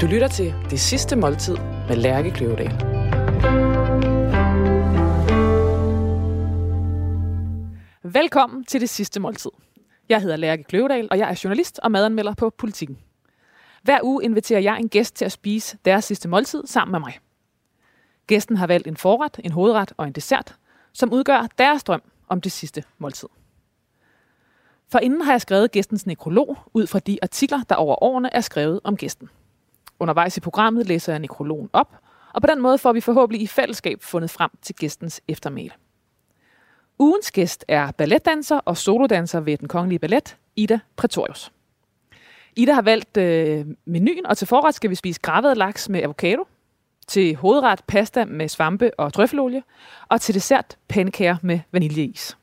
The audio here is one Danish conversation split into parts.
Du lytter til Det Sidste Måltid med Lærke Kløvedal. Velkommen til Det Sidste Måltid. Jeg hedder Lærke Kløvedal, og jeg er journalist og madanmelder på Politiken. Hver uge inviterer jeg en gæst til at spise deres sidste måltid sammen med mig. Gæsten har valgt en forret, en hovedret og en dessert, som udgør deres drøm om det sidste måltid. For inden har jeg skrevet gæstens nekrolog ud fra de artikler, der over årene er skrevet om gæsten. Undervejs i programmet læser jeg nekrologen op, og på den måde får vi forhåbentlig i fællesskab fundet frem til gæstens eftermæle. Ugens gæst er balletdanser og solodanser ved den kongelige ballet, Ida Pretorius. Ida har valgt øh, menuen, og til forret skal vi spise gravet laks med avocado, til hovedret pasta med svampe og trøffelolie, og til dessert pandekager med vaniljeis.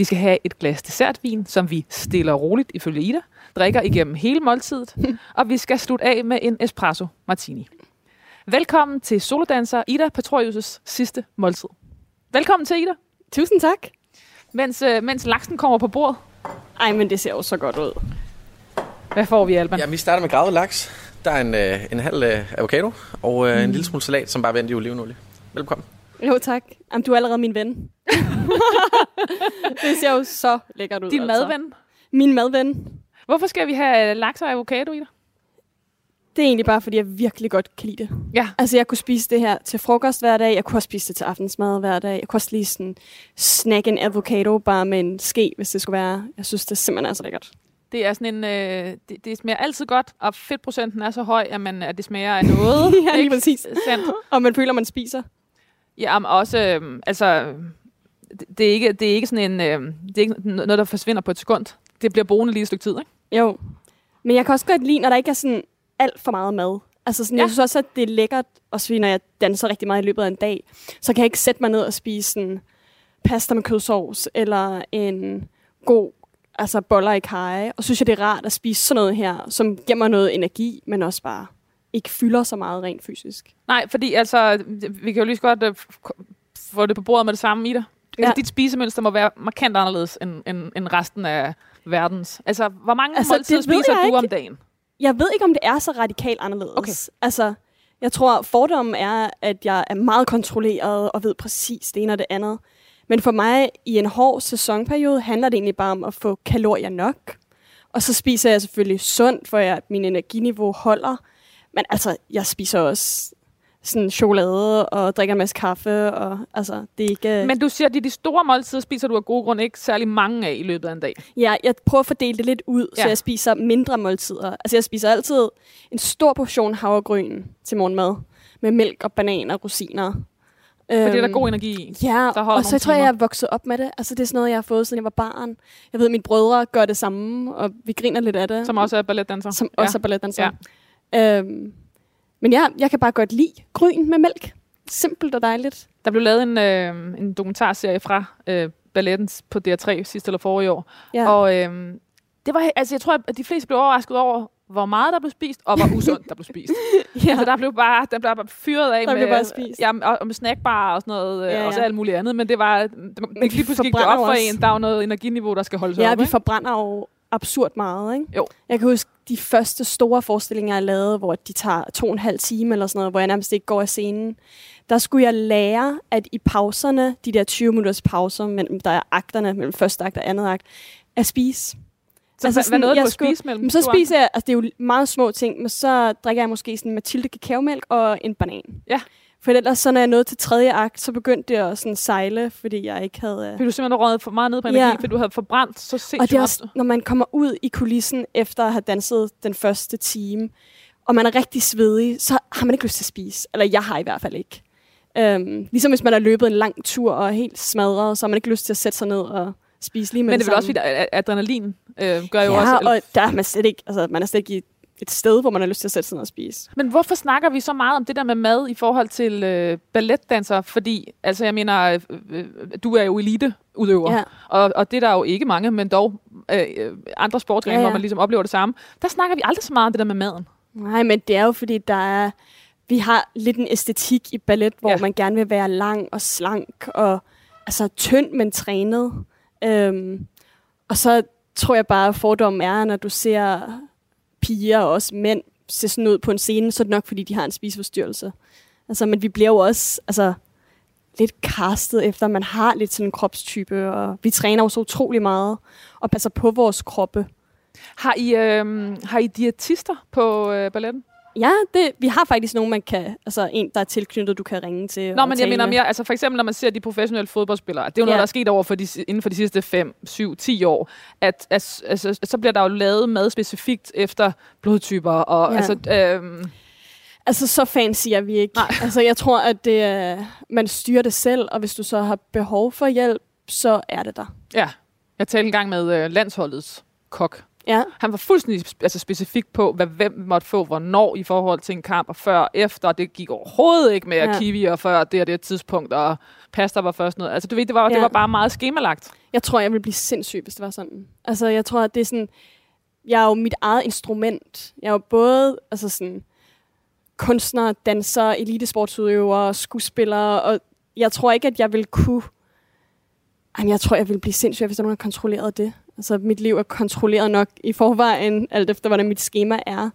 Vi skal have et glas dessertvin, som vi stiller roligt ifølge Ida, drikker igennem hele måltidet, og vi skal slutte af med en espresso martini. Velkommen til solodanser Ida Patrolius' sidste måltid. Velkommen til, Ida. Tusind tak. Mens, øh, mens laksen kommer på bordet, Ej, men det ser jo så godt ud. hvad får vi, Alban? Ja, vi starter med gravet laks. Der er en, øh, en halv øh, avocado og øh, en lille smule salat, som bare venter i olivenolie. Velkommen. Jo, tak. Jamen, du er allerede min ven. det ser jo så lækkert ud. Din altså. madven. Min madven. Hvorfor skal vi have øh, laks og avocado, Ida? Det er egentlig bare, fordi jeg virkelig godt kan lide det. Ja. Altså, jeg kunne spise det her til frokost hver dag. Jeg kunne også spise det til aftensmad hver dag. Jeg kunne også lige sådan snakke en avocado bare med en ske, hvis det skulle være. Jeg synes, det simpelthen er så lækkert. Det er sådan en, øh, det, det smager altid godt, og fedtprocenten er så høj, at, man, at det smager af noget. Ja, lige ikke? præcis. Sandt. Og man føler, man spiser. Ja, men også, øh, altså, det, det, er ikke, det er ikke sådan en, øh, det er ikke noget, der forsvinder på et sekund. Det bliver boende lige et stykke tid, ikke? Jo. Men jeg kan også godt lide, når der ikke er sådan alt for meget mad. Altså sådan, ja. Jeg synes også, at det er lækkert, også fordi når jeg danser rigtig meget i løbet af en dag, så kan jeg ikke sætte mig ned og spise sådan pasta med kødsovs, eller en god altså boller i kaj. Og synes jeg, det er rart at spise sådan noget her, som giver mig noget energi, men også bare ikke fylder så meget rent fysisk. Nej, fordi altså, vi kan jo lige så godt øh, få det på bordet med det samme, Ida. Ja. Altså, dit spisemønster må være markant anderledes end, end, end resten af verdens. Altså, hvor mange Altså, måltider spiser du ikke. om dagen? Jeg ved ikke, om det er så radikalt anderledes. Okay. Altså, jeg tror, fordommen er, at jeg er meget kontrolleret og ved præcis det ene og det andet. Men for mig i en hård sæsonperiode handler det egentlig bare om at få kalorier nok. Og så spiser jeg selvfølgelig sundt, for at min energiniveau holder. Men altså, jeg spiser også sådan chokolade og drikker en masse kaffe. Og, altså, det er ikke... Men du siger, at de, de store måltider spiser du af gode grunde ikke særlig mange af i løbet af en dag. Ja, jeg prøver at fordele det lidt ud, ja. så jeg spiser mindre måltider. Altså, jeg spiser altid en stor portion havregryn til morgenmad, med mælk og banan og rosiner. For det er der Øhm, god energi i. Ja, der og så nogle tror jeg, jeg er vokset op med det. Altså, det er sådan noget, jeg har fået, siden jeg var barn. Jeg ved, at mine brødre gør det samme, og vi griner lidt af det. Som også er balletdanser. som ja. også er balletdanser. Ja. Øhm, men ja, jeg kan bare godt lide gryn med mælk. Simpelt og dejligt. Der blev lavet en, øh, en dokumentarserie fra øh, balletten på DR3 sidste eller forrige år. Ja. Og øh, det var, altså, jeg tror, at de fleste blev overrasket over, hvor meget der blev spist, og hvor usundt der blev spist. ja. Altså, der blev bare, der blev bare fyret af Der med, bare spist. Ja, og, og med snackbar og sådan noget, ja, Ja, ja. ja. også alt muligt andet. Men det var, det, vi lige pludselig gik det op for også. en, der er jo noget energiniveau, der skal holdes Ja, op. vi ikke? forbrænder jo absurd meget, ikke? Jo. Jeg kan huske de første store forestillinger, jeg lavede, hvor de tager to og en halv time eller sådan noget, hvor jeg nærmest ikke går af scenen. Der skulle jeg lære, at i pauserne, de der 20 minutters pauser, mellem, der er akterne, mellem første akt og andet akt, at spise. Så altså, hvad, sådan, noget, du jeg at skulle- spise mellem? Så spiser jeg, altså det er jo meget små ting, men så drikker jeg måske sådan Mathilde kakaomælk og en banan. Ja. For ellers, så når jeg nåede til tredje akt, så begyndte det at sådan sejle, fordi jeg ikke havde... øh, Fordi du simpelthen røget for meget ned på energi, Ja. fordi du havde forbrændt så sindssygt Og det er også, når man kommer ud i kulissen efter at have danset den første time, og man er rigtig svedig, så har man ikke lyst til at spise. Eller jeg har i hvert fald ikke. Øhm, ligesom hvis man har løbet en lang tur og er helt smadret, så har man ikke lyst til at sætte sig ned og spise lige med Men det er vel også, fordi adrenalin øh, gør jo ja, også... og der er man slet ikke, altså, man er slet ikke i et sted, hvor man har lyst til at sætte sig ned og spise. Men hvorfor snakker vi så meget om det der med mad i forhold til øh, balletdanser? Fordi, altså jeg mener, øh, øh, du er jo eliteudøver, Ja. og, og det er der jo ikke mange, men dog øh, øh, andre sportsgrene, Ja, ja, hvor man ligesom oplever det samme. Der snakker vi aldrig så meget om det der med maden. Nej, men det er jo fordi, der er, vi har lidt en æstetik i ballet, hvor ja. man gerne vil være lang og slank og altså tynd, men trænet. Øhm, og så tror jeg bare, at fordommen er, når du ser piger og også mænd ser sådan ud på en scene, så er det nok, fordi de har en spiseforstyrrelse. Altså, men vi bliver jo også altså, lidt castet efter, at man har lidt sådan en kropstype, og vi træner jo så utrolig meget, og passer på vores kroppe. Har I, øh, har I diætister på øh, balletten? Ja, det, vi har faktisk nogen, man kan, altså en, der er tilknyttet, du kan ringe til. Nå, men jeg mener mere, altså for eksempel, når man ser de professionelle fodboldspillere, det er jo noget, Ja. der er sket over for de, inden for de sidste 5, 7, 10 år, at, at altså, så bliver der jo lavet mad specifikt efter blodtyper, og Ja. altså, øhm, Altså, så fancy er vi ikke. Nej. Altså, jeg tror, at det, er- man styrer det selv, og hvis du så har behov for hjælp, så er det der. ja, jeg talte engang med øh, landsholdets kok. Ja, Han var fuldstændig altså specifik på, hvad hvem måtte få hvornår i forhold til en kamp, og før og efter. og Det gik overhovedet ikke med Ja. ja. kiwi, og før det og det tidspunkt, og pasta var først noget. Altså, du ved, det var, ja. Det var bare meget skemalagt. jeg tror, jeg vil blive sindssyg, hvis det var sådan. Altså, jeg tror, at det er sådan... Jeg er jo mit eget instrument. Jeg er jo både altså sådan, kunstner, danser, elitesportsudøver, skuespiller, og jeg tror ikke, at jeg vil kunne... Jamen, jeg tror, jeg vil blive sindssyg, hvis der er nogen, der kontrollerede det. Altså, mit liv er kontrolleret nok i forvejen, alt efter, hvordan mit schema er.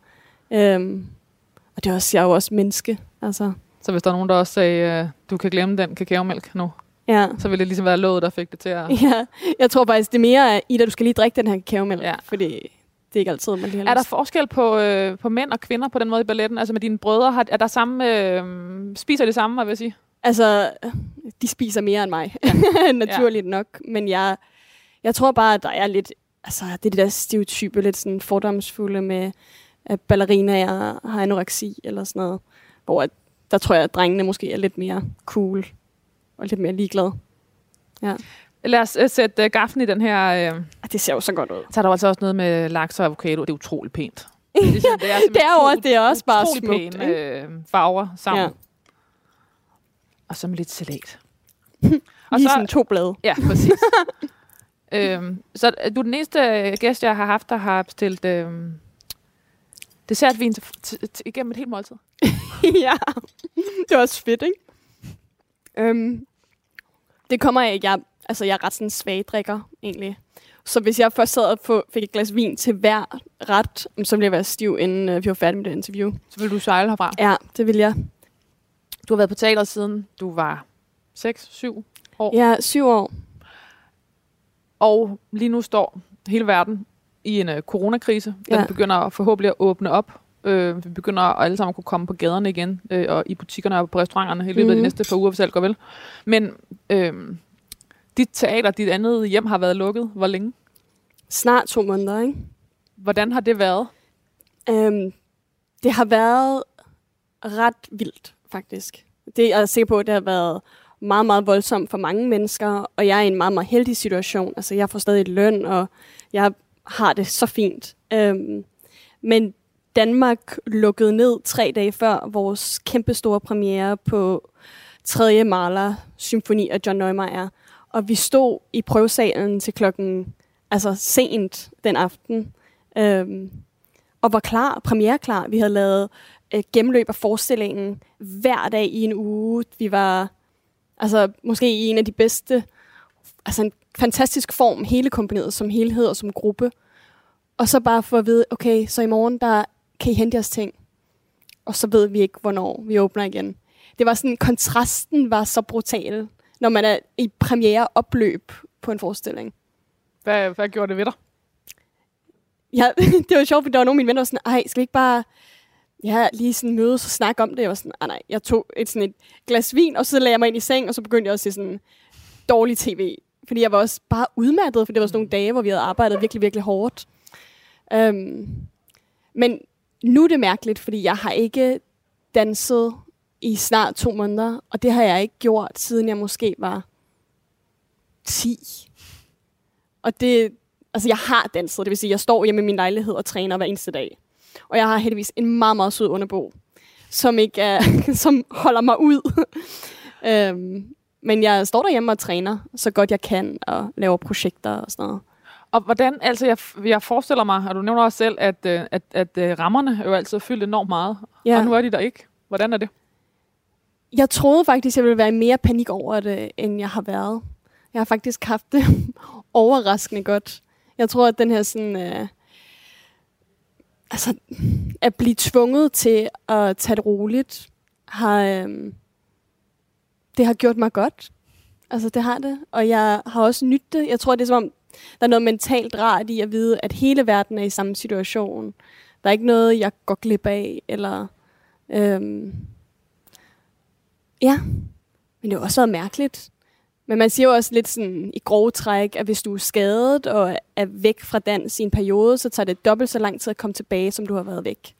Øhm, og det er også, jeg er jo også menneske. Altså, Så hvis der er nogen, der også sagde, øh, du kan glemme den kakaomælk nu, ja. så ville det ligesom være låget, der fik det til at... ja. Jeg tror faktisk, det er mere, Ida, du skal lige drikke den her kakaomælk, Ja. fordi det er ikke altid, man lige har Er der forskel på, øh, på mænd og kvinder på den måde i balletten? Altså med dine brødre, har, er der samme, øh, spiser de samme, hvad vil jeg sige? Altså, de spiser mere end mig, ja. naturligt ja. nok. Men jeg, jeg tror bare, at der er lidt, altså det er det der stereotype, lidt sådan fordomsfulde med, at ballerinaer har anoreksi eller sådan noget. Hvor at, der tror jeg, at drengene måske er lidt mere cool og lidt mere ligeglade. Lad os øh, sætte øh, gaften i den her... Øh, Det ser jo så godt ud. så er der altså også noget med laks og avocado. Det er utroligt pænt. Det er, ligesom, det er, Det er også, det er også bare smukt. pæne øh, farver sammen. Ja. Ja. Og så med lidt salat. Og så, sådan to blade. ja, præcis. øhm, så du er den eneste øh, gæst, jeg har haft, der har bestilt øh, dessertvin til, til, til, igennem et helt måltid. ja, det var også fedt, ikke? Øhm, det kommer af, at jeg, altså, jeg er ret sådan svag drikker, egentlig. Så hvis jeg først sad og få, fik et glas vin til hver ret, så ville jeg være stiv, inden øh, vi var færdige med det interview. Så vil du sejle herfra. Ja, det vil jeg. Du har været på teateret siden du var 6-7 år. Jeg er syv år. Og lige nu står hele verden i en uh, coronakrise. Den Ja. begynder forhåbentlig at åbne op. Øh, vi begynder at alle sammen kunne komme på gaderne igen, øh, og i butikkerne og på restauranterne i løbet af de Mhm. næste par uger, hvis alt går vel. Men øh, dit teater, dit andet hjem har været lukket. Hvor længe? Snart to måneder, ikke? Hvordan har det været? Øhm, det har været ret vildt, faktisk. Det jeg er jeg sikker på, at det har været meget, meget voldsomt for mange mennesker, og jeg er i en meget, meget heldig situation. Altså, jeg får stadig løn, og jeg har det så fint. Øhm, men Danmark lukkede ned tre dage før vores kæmpestore premiere på 3. Mahler symfoni af John Neumeier. Og vi stod i prøvesalen til klokken, altså sent den aften, øhm, og var klar, premiereklar. Vi havde lavet øh, gennemløb af forestillingen hver dag i en uge. Vi var altså måske i en af de bedste, altså en fantastisk form, hele kompaniet som helhed og som gruppe. Og så bare for at vide, okay, så i morgen, der kan I hente jeres ting. Og så ved vi ikke, hvornår vi åbner igen. Det var sådan, kontrasten var så brutal, når man er i premiere opløb på en forestilling. Hvad, hvad gjorde det ved dig? Ja, det var sjovt, fordi der var nogle af mine venner, der var sådan, ej, skal vi ikke bare ja, lige sådan mødes og snakke om det? Jeg var sådan, ah, nej, jeg tog et, sådan et glas vin, og så lagde jeg mig ind i seng, og så begyndte jeg også at se sådan dårlig tv. Fordi jeg var også bare udmattet, for det var sådan nogle dage, hvor vi havde arbejdet virkelig, virkelig hårdt. Um, men nu er det mærkeligt, fordi jeg har ikke danset i snart to måneder, og det har jeg ikke gjort, siden jeg måske var 10. Og det, altså jeg har danset, det vil sige, jeg står hjemme i min lejlighed og træner hver eneste dag. Og jeg har heldigvis en meget, meget sød underbo, som, ikke er, som holder mig ud. øhm, men jeg står derhjemme og træner så godt jeg kan, og laver projekter og sådan noget. Og hvordan, altså jeg, jeg forestiller mig, og du nævner også selv, at, øh, at, at, at rammerne jo altid fyldt enormt meget, Ja. og nu er de der ikke. Hvordan er det? Jeg troede faktisk, jeg ville være i mere panik over det, end jeg har været. Jeg har faktisk haft det overraskende godt. Jeg tror, at den her sådan... Øh, Altså, at blive tvunget til at tage det roligt, har, øhm, det har gjort mig godt. Altså, det har det. Og jeg har også nyttet det. Jeg tror, det er som om, der er noget mentalt rart i at vide, at hele verden er i samme situation. Der er ikke noget, jeg går glip af, eller... Øhm, ja, men det har også været mærkeligt. Men man siger jo også lidt sådan i grove træk, at hvis du er skadet og er væk fra dans i en periode, så tager det dobbelt så lang tid at komme tilbage, som du har været væk.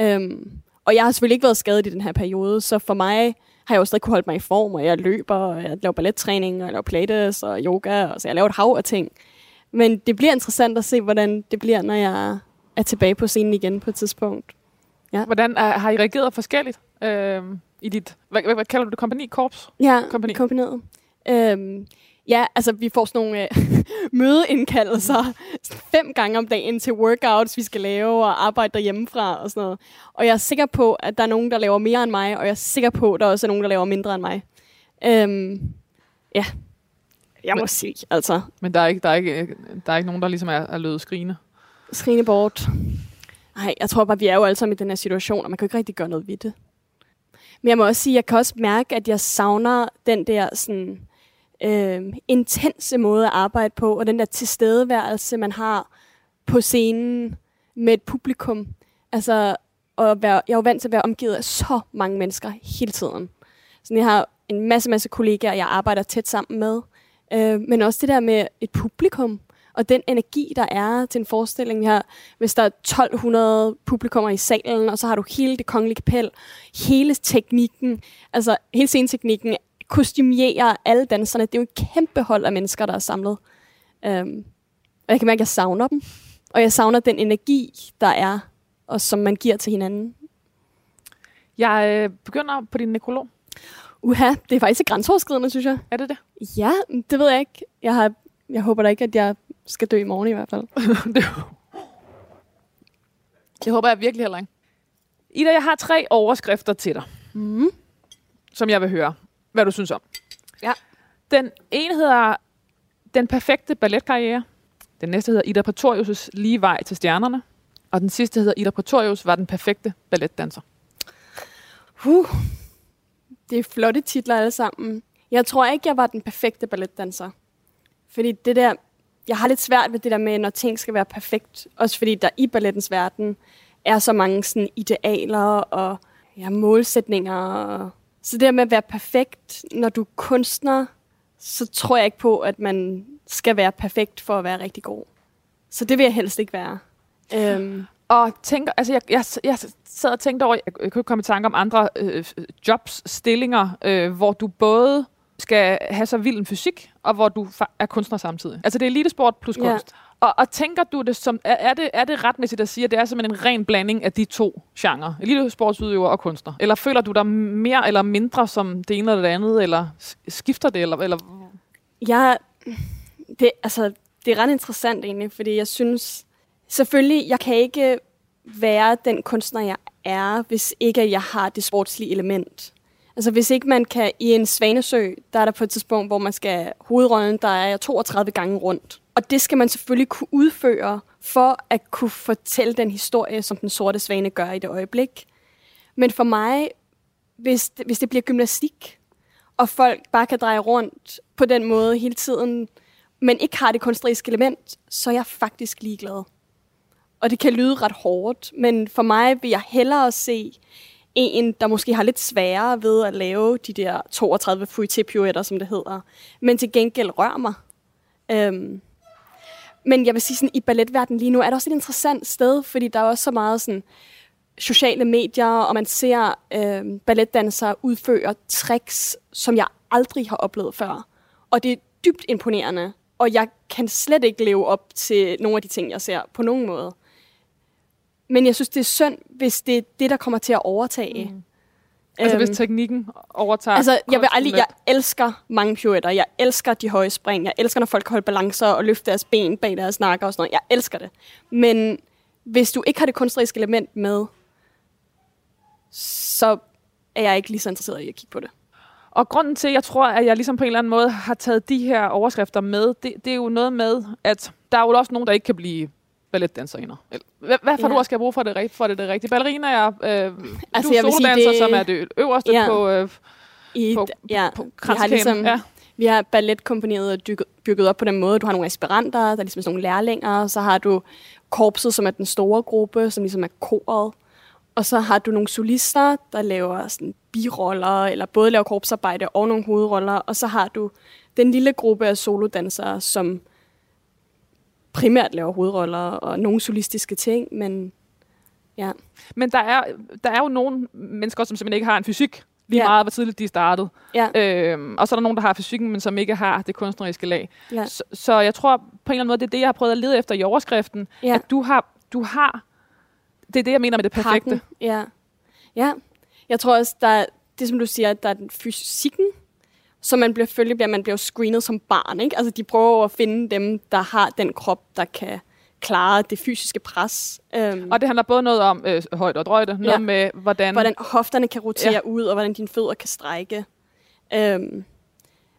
Øhm, og jeg har selvfølgelig ikke været skadet i den her periode, så for mig har jeg jo stadig kunne holde mig i form, og jeg løber, og jeg laver ballettræning, og jeg laver pilates og yoga, og så jeg laver et hav af ting. Men det bliver interessant at se, hvordan det bliver, når jeg er tilbage på scenen igen på et tidspunkt. Ja. Hvordan er, har I reageret forskelligt øh, i dit, hvad, hvad, hvad kalder du det, kompani, korps? Ja, Kompagni. kombineret. Øhm, ja, altså vi får sådan nogle øh, mødeindkaldelser fem gange om dagen til workouts, vi skal lave og arbejde derhjemmefra og sådan noget. Og jeg er sikker på, at der er nogen, der laver mere end mig, og jeg er sikker på, at der også er nogen, der laver mindre end mig. Øhm, ja, jeg må Men- sige, altså, Men der er ikke, der er ikke, der er ikke nogen, der ligesom er, er løbet skrigende. skrigende bort. Nej, jeg tror bare, vi er jo alle sammen i den her situation, og man kan jo ikke rigtig gøre noget ved det. Men jeg må også sige, jeg kan også mærke, at jeg savner den der sådan, øh, intense måde at arbejde på, og den der tilstedeværelse, man har på scenen med et publikum. Altså, at være, jeg er jo vant til at være omgivet af så mange mennesker hele tiden. Så jeg har en masse, masse kollegaer, jeg arbejder tæt sammen med. Øh, men også det der med et publikum, og den energi, der er til en forestilling. her. hvis der er 1200 publikummer i salen, og så har du hele det kongelige kapel, hele teknikken, altså hele sceneteknikken, kostumerer alle danserne. Det er jo et kæmpe hold af mennesker, der er samlet. Um, og jeg kan mærke, at jeg savner dem. Og jeg savner den energi, der er, og som man giver til hinanden. Jeg øh, begynder på din nekrolog. Uha, det er faktisk grænseoverskridende, synes jeg. Er det det? Ja, det ved jeg ikke. Jeg, har, jeg håber da ikke, at jeg skal dø i morgen i hvert fald. det, det håber jeg virkelig heller ikke. Ida, jeg har tre overskrifter til dig, Mm. som jeg vil høre, hvad du synes om. Ja. Den ene hedder Den perfekte balletkarriere. Den næste hedder Ida Pretorius' lige vej til stjernerne. Og den sidste hedder Ida Pretorius var den perfekte balletdanser. Huh. Det er flotte titler alle sammen. Jeg tror ikke, jeg var den perfekte balletdanser. Fordi det der, jeg har lidt svært ved det der med, når ting skal være perfekt. Også fordi der i ballettens verden er så mange sådan idealer og ja, målsætninger. Og så det der med at være perfekt, når du er kunstner, så tror jeg ikke på, at man skal være perfekt for at være rigtig god. Så det vil jeg helst ikke være. Øhm, Og tænker, altså jeg, jeg, jeg sad og tænkte over, jeg, jeg kunne komme i tanke om andre øh, jobs, stillinger, øh, hvor du både skal have så vild en fysik, og hvor du er kunstner samtidig. Altså det er elitesport plus Ja. Og, og tænker du det som, er, er, det, er det retmæssigt at sige, at det er simpelthen en ren blanding af de to genrer, elitesportsudøver og kunstner? Eller føler du dig mere eller mindre som det ene eller det andet, eller skifter det? Eller, eller Jeg, det, altså, det er ret interessant egentlig, fordi jeg synes, selvfølgelig, jeg kan ikke være den kunstner, jeg er, hvis ikke jeg har det sportslige element. Altså hvis ikke man kan, i en svanesø, der er der på et tidspunkt, hvor man skal, hovedrollen, der er 32 gange rundt. Og det skal man selvfølgelig kunne udføre, for at kunne fortælle den historie, som den sorte svane gør i det øjeblik. Men for mig, hvis det, hvis det bliver gymnastik, og folk bare kan dreje rundt på den måde hele tiden, men ikke har det kunstneriske element, så er jeg faktisk ligeglad. Og det kan lyde ret hårdt, men for mig vil jeg hellere se en, der måske har lidt sværere ved at lave de der 32 fruité som det hedder, men til gengæld rører mig. Øhm, men jeg vil sige, sådan, i balletverdenen lige nu er det også et interessant sted, fordi der er også så meget sådan, sociale medier, og man ser øh, balletdansere udføre tricks, som jeg aldrig har oplevet før. Og det er dybt imponerende, og jeg kan slet ikke leve op til nogle af de ting, jeg ser på nogen måde. Men jeg synes, det er synd, hvis det er det, der kommer til at overtage. Mm altså hvis teknikken overtager Altså, jeg vil aldrig, jeg elsker mange pirouetter. Jeg elsker de høje spring. Jeg elsker, når folk kan holde balancer og løfte deres ben bag deres nakker og sådan noget. Jeg elsker det. Men hvis du ikke har det kunstneriske element med, så er jeg ikke lige så interesseret i at kigge på det. Og grunden til, at jeg tror, at jeg ligesom på en eller anden måde har taget de her overskrifter med, det, det er jo noget med, at der er jo også nogen, der ikke kan blive balletdanserinder. Eller, Hvad, hvad for Ja. ord skal jeg bruge for det, for det, det rigtige? Ballerina er, øh, altså, Altså, du er sige, solodanser, det- som er det øverste Ja. på, øh, I, på, ja, på vi har ligesom, ja. Vi har balletkompaniet bygget, bygget op på den måde. Du har nogle aspiranter, der er ligesom sådan nogle lærlinger, så har du korpset, som er den store gruppe, som ligesom er koret. Og så har du nogle solister, der laver sådan biroller, eller både laver korpsarbejde og nogle hovedroller. Og så har du den lille gruppe af solodansere, som primært laver hovedroller og nogle solistiske ting, men ja. Men der er, der er jo nogle mennesker, som simpelthen ikke har en fysik, lige Ja. meget hvor tidligt de startede. Ja, Øhm, og så er der nogen, der har fysikken, men som ikke har det kunstneriske lag. ja. Så, så jeg tror på en eller anden måde, det er det, jeg har prøvet at lede efter i overskriften. Ja. At du har, du har, det er det, jeg mener med det perfekte. Pakken. Ja. ja. Jeg tror også, der er, det som du siger, at der er den fysikken, så man bliver, selvfølgelig bliver, man bliver screenet som barn. Ikke? Altså, de prøver at finde dem, der har den krop, der kan klare det fysiske pres. Øhm, Og det handler både noget om øh, højde og drøjde, noget Ja. med, hvordan... hvordan hofterne kan rotere ja. ud, og hvordan dine fødder kan strække. Øhm,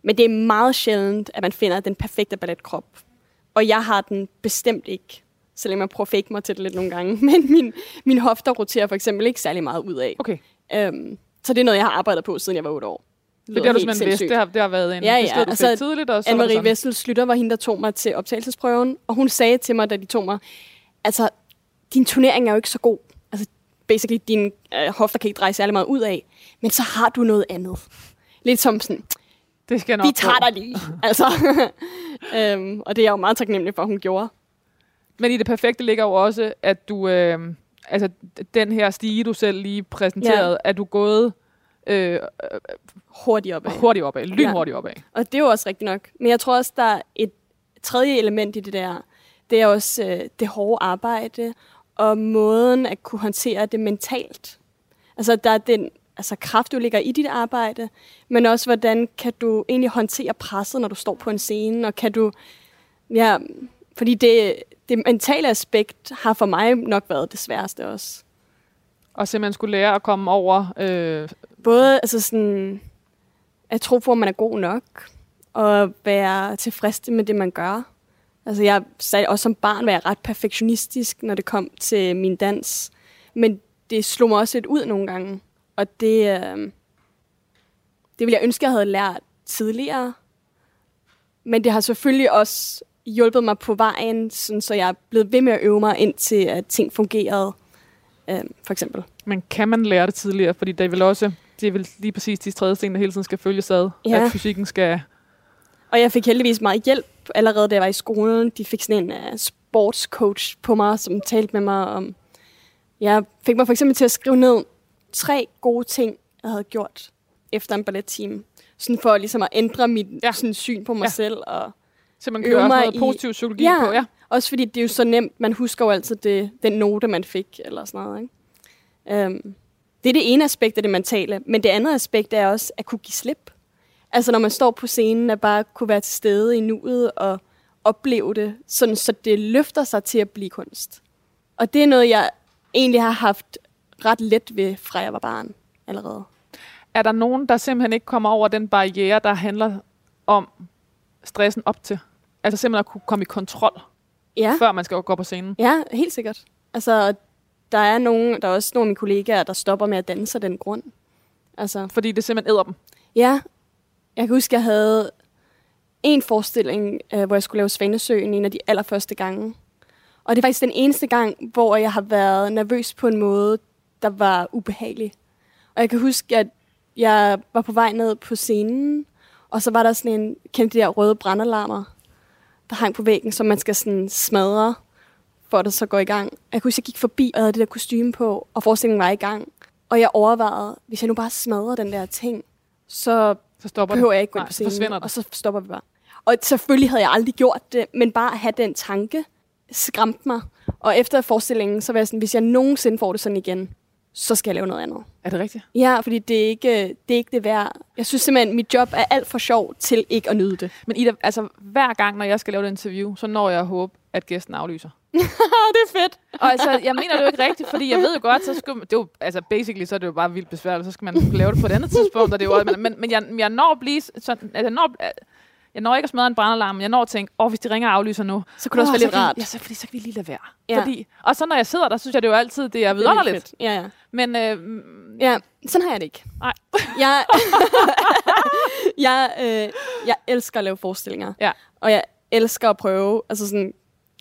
men det er meget sjældent, at man finder den perfekte balletkrop. Og jeg har den bestemt ikke, selvom jeg prøver at fake mig til det lidt nogle gange. Men min, min hofter roterer for eksempel ikke særlig meget ud af. Okay, Øhm, så det er noget, jeg har arbejdet på, siden jeg var 8 år. Det, har du simpelthen vidst. Det har, det har været en Ja, ja, besked, du altså, tidligt, og så Anne-Marie. Vessel Slytter var hende, der tog mig til optagelsesprøven, og hun sagde til mig, da de tog mig, altså, din turnering er jo ikke så god. Altså, basically, dine øh, hofter kan ikke dreje særlig meget ud af, men så har du noget andet. Lidt som sådan, Det skal nok vi tager dig lige. altså, øhm, og det er jeg jo meget taknemmelig for, at hun gjorde. Men i det perfekte ligger jo også, at du... Øh, altså, den her stige, du selv lige præsenterede, ja. er du gået øh, Hurtigt opad. hurtigt opad, lynhurtigt opad. Og det er jo også rigtigt nok. Men jeg tror også, der er et tredje element i det der. Det er også øh, det hårde arbejde og måden at kunne håndtere det mentalt. Altså, der er den altså, kraft, du ligger i dit arbejde, men også, hvordan kan du egentlig håndtere presset, når du står på en scene, og kan du... Ja, fordi det, det mentale aspekt har for mig nok været det sværeste også. Og simpelthen skulle lære at komme over... Øh, Både altså sådan, at tro på, at man er god nok, og være tilfreds med det, man gør. Altså jeg sagde også som barn, var jeg ret perfektionistisk, når det kom til min dans. Men det slog mig også lidt ud nogle gange. Og det, øh, det ville jeg ønske, jeg havde lært tidligere. Men det har selvfølgelig også hjulpet mig på vejen, sådan, så jeg er blevet ved med at øve mig, indtil at ting fungerede. Øh, for eksempel. men kan man lære det tidligere? Fordi det er vel også... Det er vel lige præcis de tredje sten, der hele tiden skal følges ad. Ja. At fysikken skal... Og jeg fik heldigvis meget hjælp allerede, da jeg var i skolen. De fik sådan en uh, sportscoach på mig, som talte med mig om... Jeg fik mig for eksempel til at skrive ned tre gode ting, jeg havde gjort efter en balletteam. Sådan for ligesom at ændre mit Ja. sådan, syn på mig Ja. selv. Og Simpelthen Øve køre også mig noget i- positiv psykologi Ja. på. Ja. også fordi det er jo så nemt, man husker jo altid det, den note, man fik, eller sådan noget. Ikke? Um, det er det ene aspekt af det mentale, men det andet aspekt er også at kunne give slip. Altså når man står på scenen, at bare kunne være til stede i nuet og opleve det, sådan, så det løfter sig til at blive kunst. Og det er noget, jeg egentlig har haft ret let ved, fra jeg var barn allerede. Er der nogen, der simpelthen ikke kommer over den barriere, der handler om stressen op til? Altså simpelthen at kunne komme i kontrol, Ja. før man skal gå på scenen. Ja, helt sikkert. Altså, der er, nogen, der er også nogle af mine kollegaer, der stopper med at danse af den grund. Altså, Fordi det simpelthen æder dem. ja, jeg kan huske, jeg havde en forestilling, øh, hvor jeg skulle lave Svanesøen en af de allerførste gange. Og det er faktisk den eneste gang, hvor jeg har været nervøs på en måde, der var ubehagelig. Og jeg kan huske, at jeg var på vej ned på scenen, og så var der sådan en, kendte de der røde brandalarmer, der hang på væggen, som man skal sådan smadre, det så går i gang. Jeg kan huske, jeg gik forbi, og jeg havde det der kostume på, og forestillingen var i gang. Og jeg overvejede, hvis jeg nu bare smadrer den der ting, så Så stopper behøver det. jeg ikke gå Nej, på scenen, og så stopper vi bare. Og selvfølgelig havde jeg aldrig gjort det, men bare at have den tanke skræmte mig. Og efter forestillingen, så var jeg sådan, hvis jeg nogensinde får det sådan igen, så skal jeg lave noget andet. Er det rigtigt? Ja, fordi det er ikke det, er ikke det værd. Jeg synes simpelthen, at mit job er alt for sjov til ikke at nyde det. Men Ida, altså hver gang, når jeg skal lave et interview, så når jeg at håbe, at gæsten aflyser. det er fedt. Og altså, jeg mener det jo ikke rigtigt, fordi jeg ved jo godt, så skal, det er jo, altså basically, så er det jo bare vildt besværligt, så skal man lave det på et andet tidspunkt, og det er jo, men, men, jeg, jeg når at blive sådan, altså, jeg når, Jeg når ikke at smadre en brandalarm, men jeg når at tænke, åh, hvis de ringer og aflyser nu, Så kunne det også være lidt rart. Ja, så, fordi så kan vi lige lade være. Ja. Fordi, og så når jeg sidder der, synes jeg det er jo altid, det er Det er vidunderligt. Ja, ja. Men øh, mm, Ja, sådan har jeg det ikke. Nej. Jeg, jeg, øh, jeg elsker at lave forestillinger. Ja. Og jeg elsker at prøve. Altså sådan,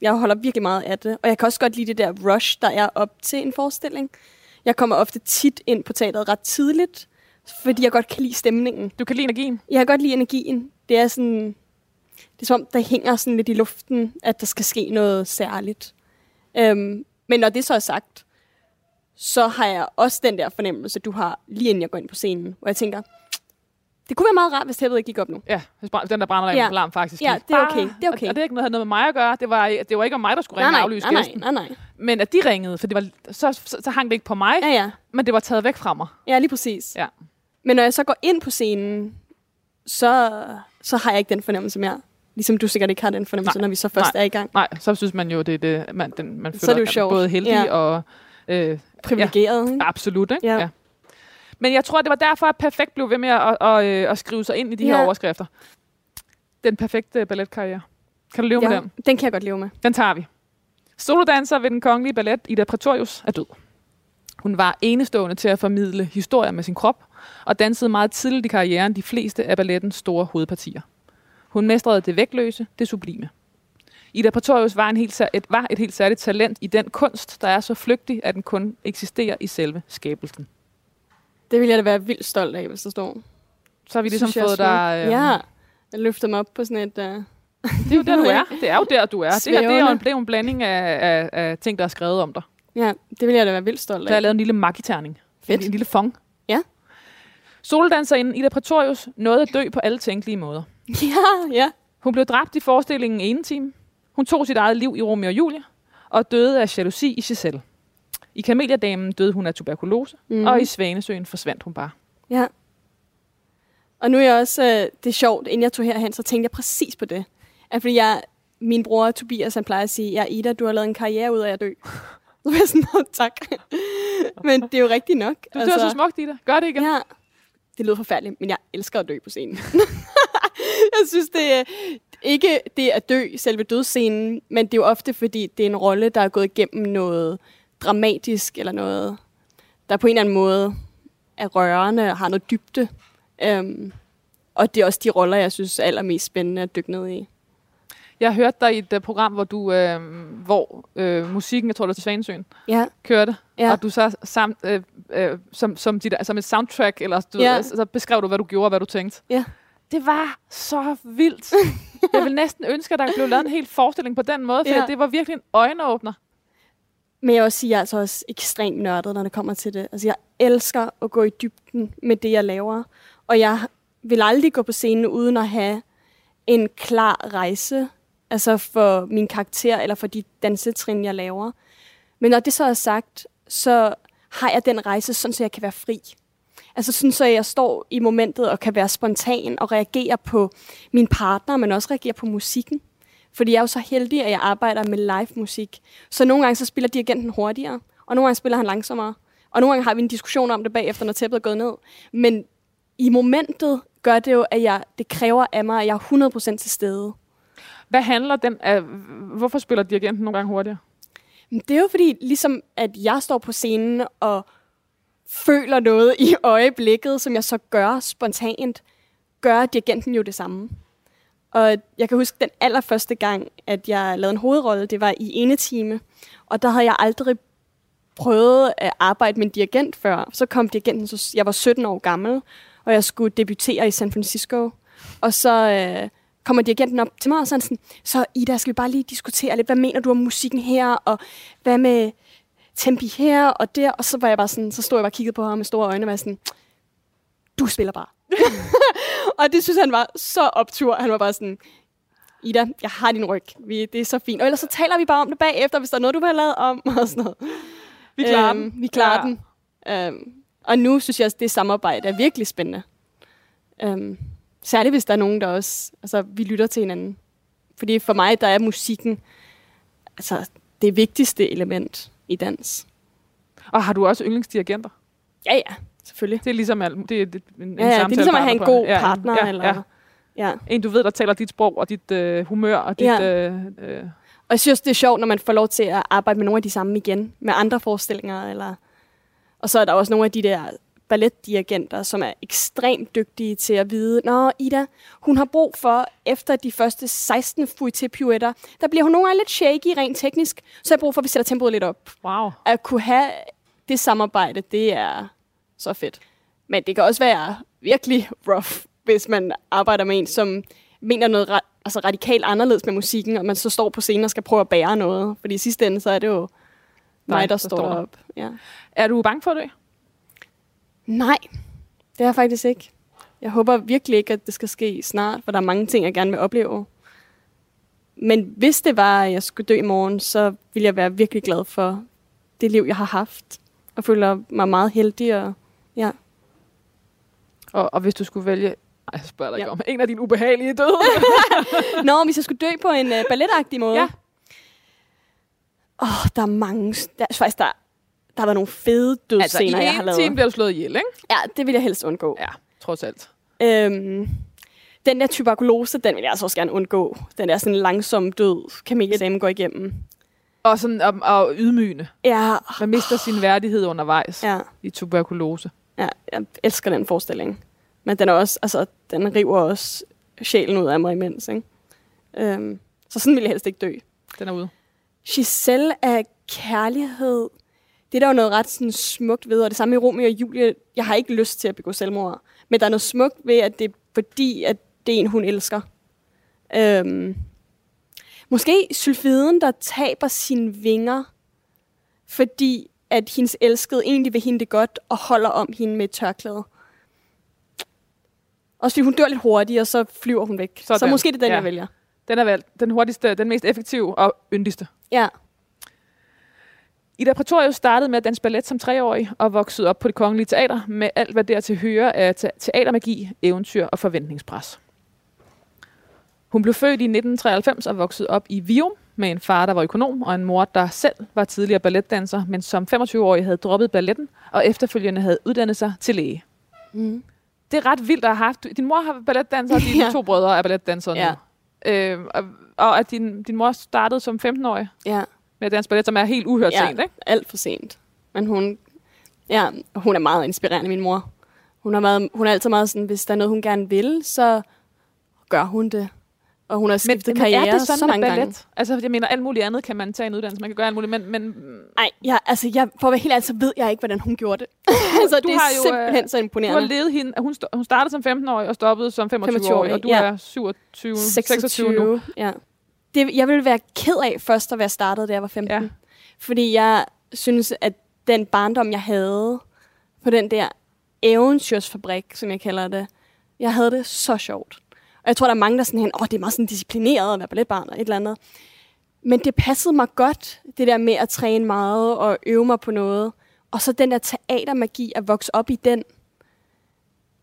jeg holder virkelig meget af det. Og jeg kan også godt lide det der rush, der er op til en forestilling. Jeg kommer ofte tit ind på teateret ret tidligt, fordi jeg godt kan lide stemningen. du kan lide energien. Jeg kan godt lide energien. Det er sådan... Det er som om, der hænger sådan lidt i luften, at der skal ske noget særligt. Øhm, men når det så er sagt, så har jeg også den der fornemmelse, du har lige inden jeg går ind på scenen, hvor jeg tænker, det kunne være meget rart, hvis tæppet ikke gik op nu. Ja, den der brænder Ja. ja. alarm faktisk. Ja, det er okay, det er okay. Og, og det er ikke noget, noget med mig at gøre. Det var, det var ikke om mig, der skulle ringe nej, og aflyse nej, nej, gæsten. nej, nej. Men at de ringede, for det var, så, så, så hang det ikke på mig, Ja, ja. men det var taget væk fra mig. Ja, lige præcis. Ja. Men når jeg så går ind på scenen, så, så har jeg ikke den fornemmelse mere. Ligesom du sikkert ikke har den fornemmelse, Nej, når vi så først nej. er i gang. Nej, så synes man jo, det er det, man, den, man Så føler er det jo sjovt. både heldig Ja. ja. og... Øh, Privilegeret, ikke? absolut, ikke? Ja. Men jeg tror, det var derfor, at Perfekt blev ved med at, at, at, øh, at skrive sig ind i de Ja. her overskrifter. Den perfekte balletkarriere. Kan du leve med Ja, den? den kan jeg godt leve med. Den tager vi. Solodanser ved den kongelige ballet, Ida Pretorius, er død. Hun var enestående til at formidle historier med sin krop, og dansede meget tidligt i karrieren de fleste af ballettens store hovedpartier. Hun mestrede det vægtløse, det sublime. Ida Pretorius var, en helt, et, var et helt særligt talent i den kunst, der er så flygtig, at den kun eksisterer i selve skabelsen. Det vil jeg da være vildt stolt af, hvis der står. Så har vi ligesom Synes er fået dig... smukt. Ja, jeg løfter mig op på sådan et... Uh... Det er jo der, du er. Det er jo der, du er. Det her det er jo en, det er en blanding af, af, af ting, der er skrevet om dig. Ja, det vil jeg da være vildt stolt Så har jeg af. lavet en lille magiterning. Fedt. En, en lille fong. Ja. Soldanserinden Ida Pretorius nåede at dø på alle tænkelige måder. Ja, ja. Hun blev dræbt i forestillingen ene time. Hun tog sit eget liv i Romeo og Julie, og døde af jalousi i Giselle. I Kameliadamen døde hun af tuberkulose, mm. og i Svanesøen forsvandt hun bare. Ja. Og nu er jeg også, øh, det er sjovt, inden jeg tog herhen, så tænkte jeg præcis på det. At fordi jeg, min bror Tobias, han plejer at sige, ja Ida, du har lavet en karriere ud af at dø. Så var jeg sådan, "Nå, tak. Men det er jo rigtigt nok. Du altså, dør så smukt, Ida. Gør det igen. Ja, det lyder forfærdeligt, men jeg elsker at dø på scenen. jeg synes, det er ikke det at dø selve dødsscenen, men det er jo ofte, fordi det er en rolle, der er gået igennem noget dramatisk, eller noget, der på en eller anden måde er rørende og har noget dybde. Um, og det er også de roller, jeg synes er allermest spændende at dykke ned i. Jeg hørte dig i et uh, program, hvor du, øh, hvor øh, musikken, jeg tror det var til Svanesøen, Ja, kørte, Ja. og du så sam, øh, øh, som, som, dit, som et soundtrack, eller du, Ja. så beskrev du, hvad du gjorde og hvad du tænkte. Ja. Det var så vildt. jeg vil næsten ønske, at der blev lavet en hel forestilling på den måde, for ja. det var virkelig en øjenåbner. Men jeg vil også sige, at jeg er altså også ekstremt nørdet, når det kommer til det. Altså, jeg elsker at gå i dybden med det, jeg laver. Og jeg vil aldrig gå på scenen uden at have en klar rejse, altså for min karakter eller for de dansetrin, jeg laver. Men når det så er sagt, så har jeg den rejse, sådan så jeg kan være fri. Altså sådan, så jeg står i momentet og kan være spontan og reagere på min partner, men også reagere på musikken. Fordi jeg er jo så heldig, at jeg arbejder med live musik. Så nogle gange så spiller dirigenten hurtigere, og nogle gange spiller han langsommere. Og nogle gange har vi en diskussion om det bagefter, når tæppet er gået ned. Men i momentet gør det jo, at jeg, det kræver af mig, at jeg er 100% til stede. Hvad handler den af, hvorfor spiller dirigenten nogle gange hurtigere? Det er jo fordi, ligesom at jeg står på scenen og føler noget i øjeblikket, som jeg så gør spontant, gør dirigenten jo det samme. Og jeg kan huske den allerførste gang, at jeg lavede en hovedrolle, det var i ene time, og der havde jeg aldrig prøvet at arbejde med en dirigent før. Så kom dirigenten, så jeg var 17 år gammel, og jeg skulle debutere i San Francisco. Og så øh, kommer dirigenten op til mig, og så sådan, så Ida, skal vi bare lige diskutere lidt, hvad mener du om musikken her, og hvad med tempi her og der? Og så var jeg bare sådan, så stod jeg bare og kiggede på ham med store øjne, og var sådan, du spiller bare. og det synes han var så optur. Han var bare sådan, Ida, jeg har din ryg. Vi, det er så fint. Og ellers så taler vi bare om det bagefter, hvis der er noget, du vil have lavet om, og sådan noget. Vi klarer den. Vi klarer Ja. den. Øhm, og nu synes jeg også, det samarbejde er virkelig spændende. Øhm, særligt hvis der er nogen, der også... Altså, vi lytter til hinanden. Fordi for mig, der er musikken altså, det vigtigste element i dans. Og har du også yndlingsdirigenter? Ja, ja, selvfølgelig. Det er ligesom alt, det er det, en, en Ja, ja, det er ligesom at have en god partner, ja, eller Ja. Ja. En, du ved, der taler dit sprog og dit øh, humør og dit... Ja. Øh, øh, Og jeg synes, det er sjovt, når man får lov til at arbejde med nogle af de samme igen, med andre forestillinger. Eller... Og så er der også nogle af de der balletdirigenter, som er ekstremt dygtige til at vide, Nå, Ida, hun har brug for, efter de første 16 fuite pirouetter, der bliver hun nogle gange lidt shaky rent teknisk, så har jeg brug for, at vi sætter tempoet lidt op. wow. At kunne have det samarbejde, det er så fedt. Men det kan også være virkelig rough, hvis man arbejder med en, som mener noget ra- altså radikalt anderledes med musikken, og man så står på scenen og skal prøve at bære noget. Fordi i sidste ende, så er det jo mig, der, der står, står op. Ja. Er du bange for det? Nej, det er jeg faktisk ikke. Jeg håber virkelig ikke, at det skal ske snart, for der er mange ting, jeg gerne vil opleve. Men hvis det var, at jeg skulle dø i morgen, så ville jeg være virkelig glad for det liv, jeg har haft. Og føler mig meget heldig. Og. Og, og hvis du skulle vælge... Ej, jeg spørger dig ikke Ja. om. En af dine ubehagelige døde. Nå, hvis jeg skulle dø på en uh, balletagtig måde. Ja. Åh, oh, der er mange... Der, faktisk, der, der været nogle fede dødsscener, altså, i jeg har en lavet. time bliver du slået ihjel, ikke? Ja, det vil jeg helst undgå. Ja, trods alt. Øhm, den der tuberkulose, den vil jeg altså også gerne undgå. Den der sådan langsom død, kameledame går igennem. Og, sådan, og, og ydmygende. Ja, Man mister sin værdighed undervejs ja, i tuberkulose. Ja, jeg elsker den forestilling. Men den er også, altså, den river også sjælen ud af mig imens, ikke? Øhm, så sådan vil jeg helst ikke dø. Den er ude. Giselle er kærlighed. Det er der jo noget ret sådan, smukt ved, og det samme i Romeo og Julie. Jeg har ikke lyst til at begå selvmord, men der er noget smukt ved, at det er fordi, at det er en, hun elsker. Øhm, måske sylfiden, der taber sine vinger, fordi at hendes elskede egentlig vil hende det godt, og holder om hende med et tørklæde. Også fordi hun dør lidt hurtigt, og så flyver hun væk. Sådan. Så måske det er den, Ja. jeg vælger. Den er valgt den hurtigste, den mest effektive og yndigste. Ja. Ida Pretorius startede med at danse ballet som treårig og voksede op på det kongelige teater med alt, hvad dertil hører af te- teatermagi, eventyr og forventningspres. Hun blev født i 1993 og voksede op i Vium med en far, der var økonom, og en mor, der selv var tidligere balletdanser, men som 25-årig havde droppet balletten og efterfølgende havde uddannet sig til læge. Mm. Det er ret vildt at have haft. Din mor har balletdanser, og dine Ja. to brødre er balletdansere Ja. nu. Øh, og, og at din, din mor startede som 15-årig Ja. med at danse ballet, som er helt uhørt Ja. sent, ikke? alt for sent. Men hun, ja, hun er meget inspirerende, min mor. Hun, har været, hun er altid meget sådan, hvis der er noget, hun gerne vil, så gør hun det. Og hun har skiftet karriere er det sådan så mange ballet? gange. Altså, jeg mener, alt muligt andet kan man tage en uddannelse. Man kan gøre alt muligt, men, men Nej, jeg, altså, jeg, for at være helt ærlig, så ved jeg ikke, hvordan hun gjorde det. altså, du det er har jo, simpelthen øh, så du har imponerende. levet hende. Hun, st- hun startede som 15-årig og stoppede som 25-årig, og du ja. er 27, 26 nu. Ja. Det, jeg ville være ked af først at være startet, da jeg var 15. Ja. Fordi jeg synes, at den barndom, jeg havde på den der eventyrsfabrik, som jeg kalder det, jeg havde det så sjovt. Og jeg tror, der er mange, der er sådan hen, åh, det er meget sådan disciplineret at være balletbarn og et eller andet. Men det passede mig godt, det der med at træne meget og øve mig på noget. Og så den der teatermagi at vokse op i den,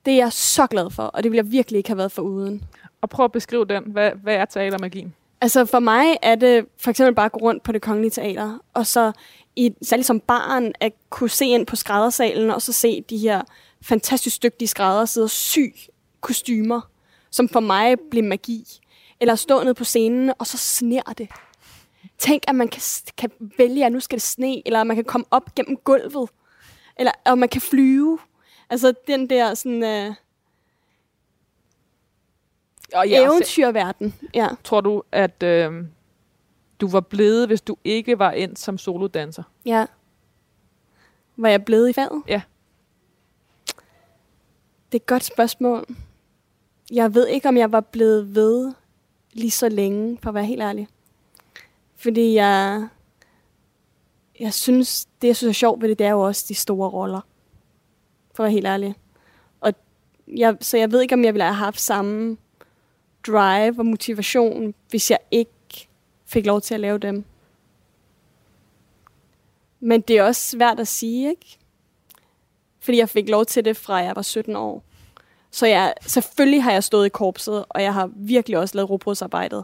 det er jeg så glad for, og det ville jeg virkelig ikke have været for uden. Og prøv at beskrive den. Hvad, hvad er teatermagien? Altså for mig er det for eksempel bare at gå rundt på det kongelige teater, og så i, særligt som barn at kunne se ind på skræddersalen, og så se de her fantastisk dygtige skrædder sidde og sy kostymer, som for mig blev magi. Eller stå nede på scenen, og så sner det. Tænk, at man kan, kan vælge, at nu skal det sne, eller at man kan komme op gennem gulvet, eller at man kan flyve. Altså den der sådan, uh, Og ja, eventyrverden. Ja. Tror du, at øh, du var blevet, hvis du ikke var endt som solodanser? Ja. Var jeg blevet i faget? Ja. Det er et godt spørgsmål. Jeg ved ikke, om jeg var blevet ved lige så længe, for at være helt ærlig. Fordi jeg, jeg synes, det jeg synes er sjovt ved det, det er jo også de store roller. For at være helt ærlig. Og jeg, så jeg ved ikke, om jeg ville have haft samme drive og motivation, hvis jeg ikke fik lov til at lave dem. Men det er også svært at sige, ikke? Fordi jeg fik lov til det fra jeg var 17 år. Så jeg, selvfølgelig har jeg stået i korpset, og jeg har virkelig også lavet robotsarbejdet.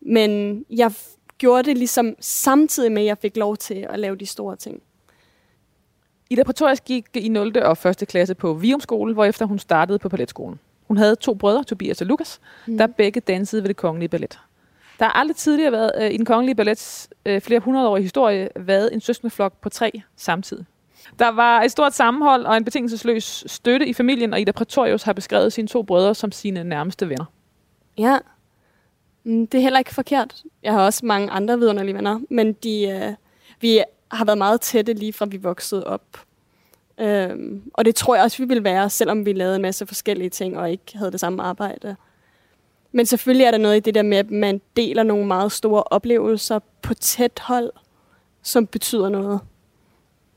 Men jeg gjorde det ligesom samtidig med, at jeg fik lov til at lave de store ting. Ida Pretorius gik i 0. og 1. klasse på Vium skole, hvorefter hun startede på balletskolen. Hun havde to brødre, Tobias og Lukas, mm. der begge dansede ved det kongelige ballet. Der har aldrig tidligere været øh, i den kongelige ballets øh, flere hundrede år i historie været en søskendeflok på tre samtidig. Der var et stort sammenhold og en betingelsesløs støtte i familien, og Ida Pretorius har beskrevet sine to brødre som sine nærmeste venner. Ja, mm, det er heller ikke forkert. Jeg har også mange andre vidunderlige venner, men de, øh, vi har været meget tætte lige fra vi voksede op. Øhm, og det tror jeg også, vi ville være, selvom vi lavede en masse forskellige ting og ikke havde det samme arbejde. Men selvfølgelig er der noget i det der med, at man deler nogle meget store oplevelser på tæt hold, som betyder noget.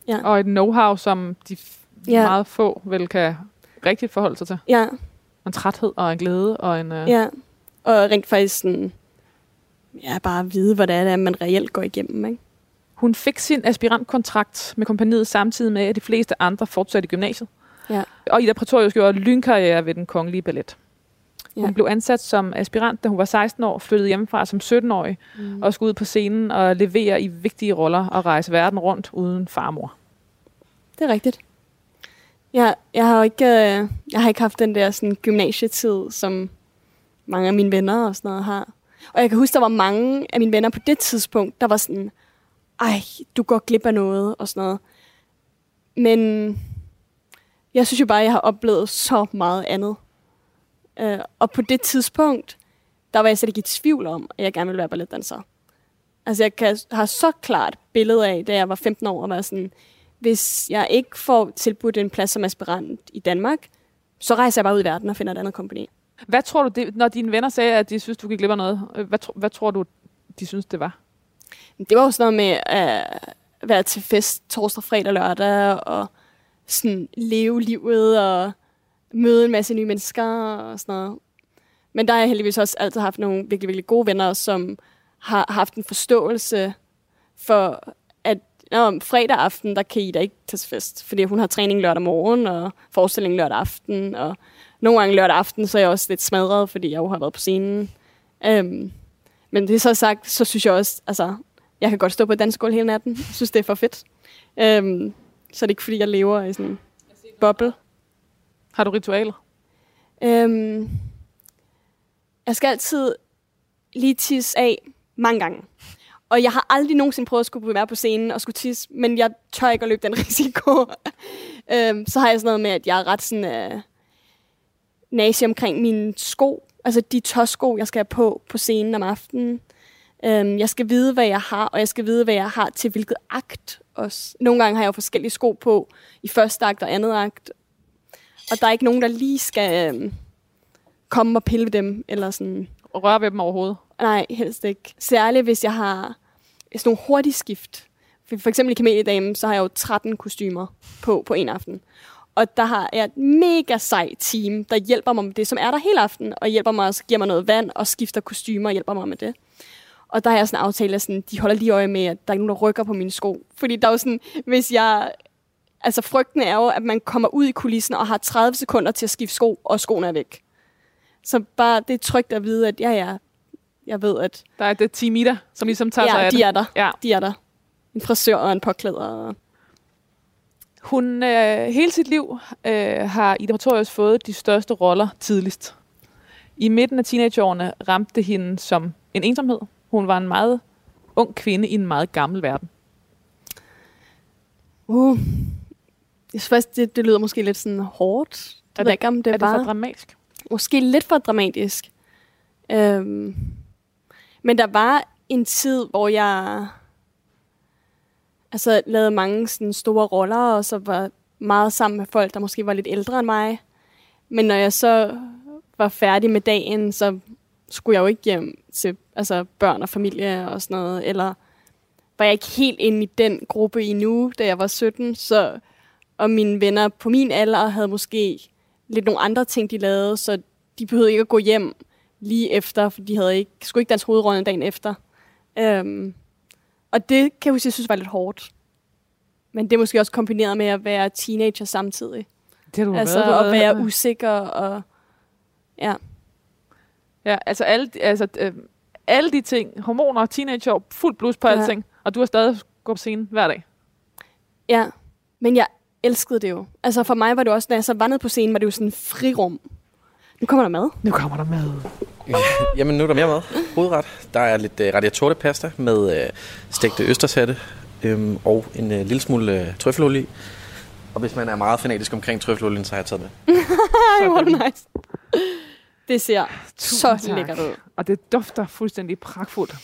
Ja. Og et know-how, som de ja. meget få vel kan rigtigt forholde sig til. Ja. En træthed og en glæde og en... Uh... Ja, og rent faktisk sådan, ja, bare vide, hvad det er, man reelt går igennem. Ikke? Hun fik sin aspirantkontrakt med kompaniet samtidig med, at de fleste andre fortsatte i gymnasiet. Ja. Og Ida Pretorius gjorde lynkarriere ved den kongelige ballet. Hun ja. blev ansat som aspirant, da hun var 16 år, flyttede hjemmefra som 17-årig, mm. og skulle ud på scenen og levere i vigtige roller og rejse verden rundt uden farmor. Det er rigtigt. Jeg, jeg, har ikke, øh, jeg har ikke haft den der sådan, gymnasietid, som mange af mine venner og sådan noget har. Og jeg kan huske, der var mange af mine venner på det tidspunkt, der var sådan, ej, du går glip af noget og sådan noget. Men jeg synes jo bare, at jeg har oplevet så meget andet. Øh, og på det tidspunkt, der var jeg slet ikke i tvivl om, at jeg gerne ville være balletdanser. Altså jeg kan, har så klart billede af, da jeg var 15 år, og var sådan, hvis jeg ikke får tilbudt en plads som aspirant i Danmark, så rejser jeg bare ud i verden og finder et andet kompagni. Hvad tror du, det, når dine venner sagde, at de synes, du gik glip af noget, øh, hvad, hvad tror du, de synes, det var? Det var jo sådan noget med at være til fest torsdag, fredag, lørdag, og sådan leve livet, og møde en masse nye mennesker, og sådan noget. Men der har jeg heldigvis også altid haft nogle virkelig, virkelig gode venner, som har haft en forståelse for, at når fredag aften, der kan I da ikke tage til fest, fordi hun har træning lørdag morgen, og forestilling lørdag aften, og nogle gange lørdag aften, så er jeg også lidt smadret, fordi jeg jo har været på scenen. Um, men det er så sagt, så synes jeg også, altså, jeg kan godt stå på dansegulv hele natten. Jeg synes, det er for fedt. Um, så er det ikke, fordi jeg lever i sådan en boble. Har du ritualer? Um, jeg skal altid lige tisse af mange gange. Og jeg har aldrig nogensinde prøvet at skulle være på scenen og skulle tisse, men jeg tør ikke at løbe den risiko. øhm, så har jeg sådan noget med, at jeg er ret sådan... øh, nazi omkring mine sko. Altså de tørsko, jeg skal have på på scenen om aftenen. Øhm, jeg skal vide, hvad jeg har, og jeg skal vide, hvad jeg har til hvilket akt også. Nogle gange har jeg jo forskellige sko på i første akt og andet akt. Og der er ikke nogen, der lige skal øhm, komme og pille dem, eller sådan... Og røre ved dem overhovedet? Nej, helst ikke. Særligt, hvis jeg har sådan nogle hurtige skift. For eksempel i Kameliedamen, så har jeg jo 13 kostymer på på en aften. Og der har jeg et mega sej team, der hjælper mig med det, som er der hele aften, og hjælper mig, og giver mig noget vand, og skifter kostymer og hjælper mig med det. Og der har jeg sådan en aftale, at sådan, de holder lige øje med, at der er ikke nogen, der rykker på mine sko. Fordi der er jo sådan, hvis jeg... Altså frygten er jo, at man kommer ud i kulissen og har 30 sekunder til at skifte sko, og skoene er væk. Så bare det er trygt at vide, at ja, ja, jeg ved, at... Der er det team i dig, som ligesom tager ja, sig af de det. er der. Ja, de er der. En frisør og en påklæder. Hun øh, hele sit liv øh, har Ida Pretorius fået de største roller tidligst. I midten af teenageårene ramte det hende som en ensomhed. Hun var en meget ung kvinde i en meget gammel verden. Uh, jeg synes det, det lyder måske lidt sådan hårdt. Er det, ikke, om det er det for dramatisk? Måske lidt for dramatisk. Øhm, men der var en tid, hvor jeg altså, lavede mange sådan, store roller, og så var meget sammen med folk, der måske var lidt ældre end mig. Men når jeg så var færdig med dagen, så skulle jeg jo ikke hjem til altså, børn og familie og sådan noget, eller var jeg ikke helt inde i den gruppe endnu, da jeg var 17, så, og mine venner på min alder havde måske lidt nogle andre ting, de lavede, så de behøvede ikke at gå hjem lige efter, for de havde ikke, skulle ikke danse hovedrollen dagen efter. Um, og det kan jeg huske, jeg synes var lidt hårdt. Men det er måske også kombineret med at være teenager samtidig. Det har du altså været. at være usikker og... Ja. Ja, altså alle, altså, øh, alle de ting, hormoner, teenager, fuld blus på ja. alting, og du har stadig gået på scenen hver dag. Ja, men jeg elskede det jo. Altså for mig var det også, når jeg så var nede på scenen, var det jo sådan en frirum. Nu kommer der mad. Nu kommer der mad. Jamen, nu er der mere mad. Hovedret. Der er lidt uh, radiatorte pasta med uh, stegte østershatte øhm, og en uh, lille smule uh, trøffelolie. Og hvis man er meget fanatisk omkring trøffelolien, så har jeg taget med. Ej, hvor er det nice. Det ser Tusind så lækkert ud. Og det dufter fuldstændig pragtfuldt.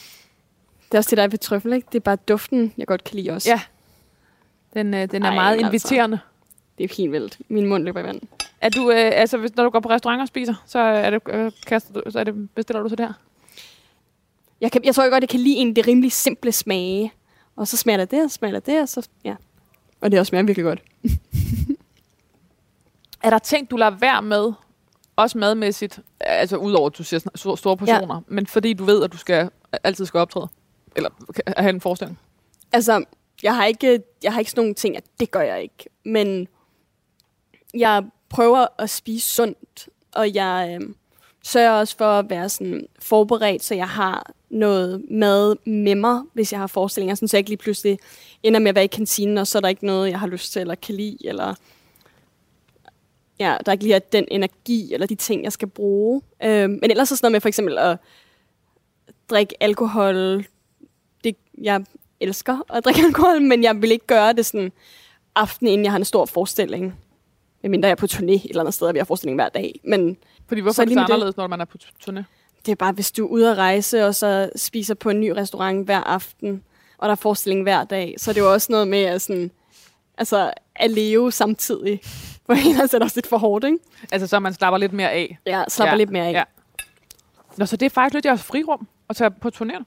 Det er også det, der er ved trøffel, ikke? Det er bare duften, jeg godt kan lide også. Ja. Den, øh, den er Ej, meget altså. Det er helt vildt. Min mund løber i vand. Er du, øh, altså, hvis, når du går på restaurant og spiser, så, er det, øh, kaster du, så er det, bestiller du så der? Jeg, kan, jeg tror jeg godt, jeg kan lide en det rimelig simple smage. Og så smager det det, og smager det det, og så... Ja. Og det også smager virkelig godt. Er der ting, du lader være med, også madmæssigt, altså udover at du siger store- store portioner, ja. men fordi du ved, at du skal altid skal optræde? Eller have en forestilling? Altså, jeg har ikke, jeg har ikke sådan nogle ting, at det gør jeg ikke. Men jeg prøver at spise sundt, og jeg øh, sørger også for at være sådan forberedt, så jeg har noget mad med mig, hvis jeg har forestillinger, sådan, så jeg ikke lige pludselig ender med at være i kantinen, og så er der ikke noget, jeg har lyst til eller kan lide, eller ja, der ikke lige den energi, eller de ting, jeg skal bruge. Øh, men ellers så sådan noget med for eksempel at drikke alkohol, det, jeg elsker at drikke alkohol, men jeg vil ikke gøre det sådan aften, inden jeg har en stor forestilling. Medmindre jeg er på turné et eller andet sted, og vi har forestilling hver dag. Men Fordi hvorfor Så er det så det. anderledes, når man er på turné? det er bare, hvis du er ude at rejse, og så spiser på en ny restaurant hver aften, og der er forestilling hver dag, så er det jo også noget med at, sådan, altså, at leve samtidig. For ellers er det også lidt for hårdt, ikke? Altså, så man slapper lidt mere af. Ja, slapper Ja, lidt mere af. ja. Nå, så det er faktisk lidt jeres frirum at tage på turnéer?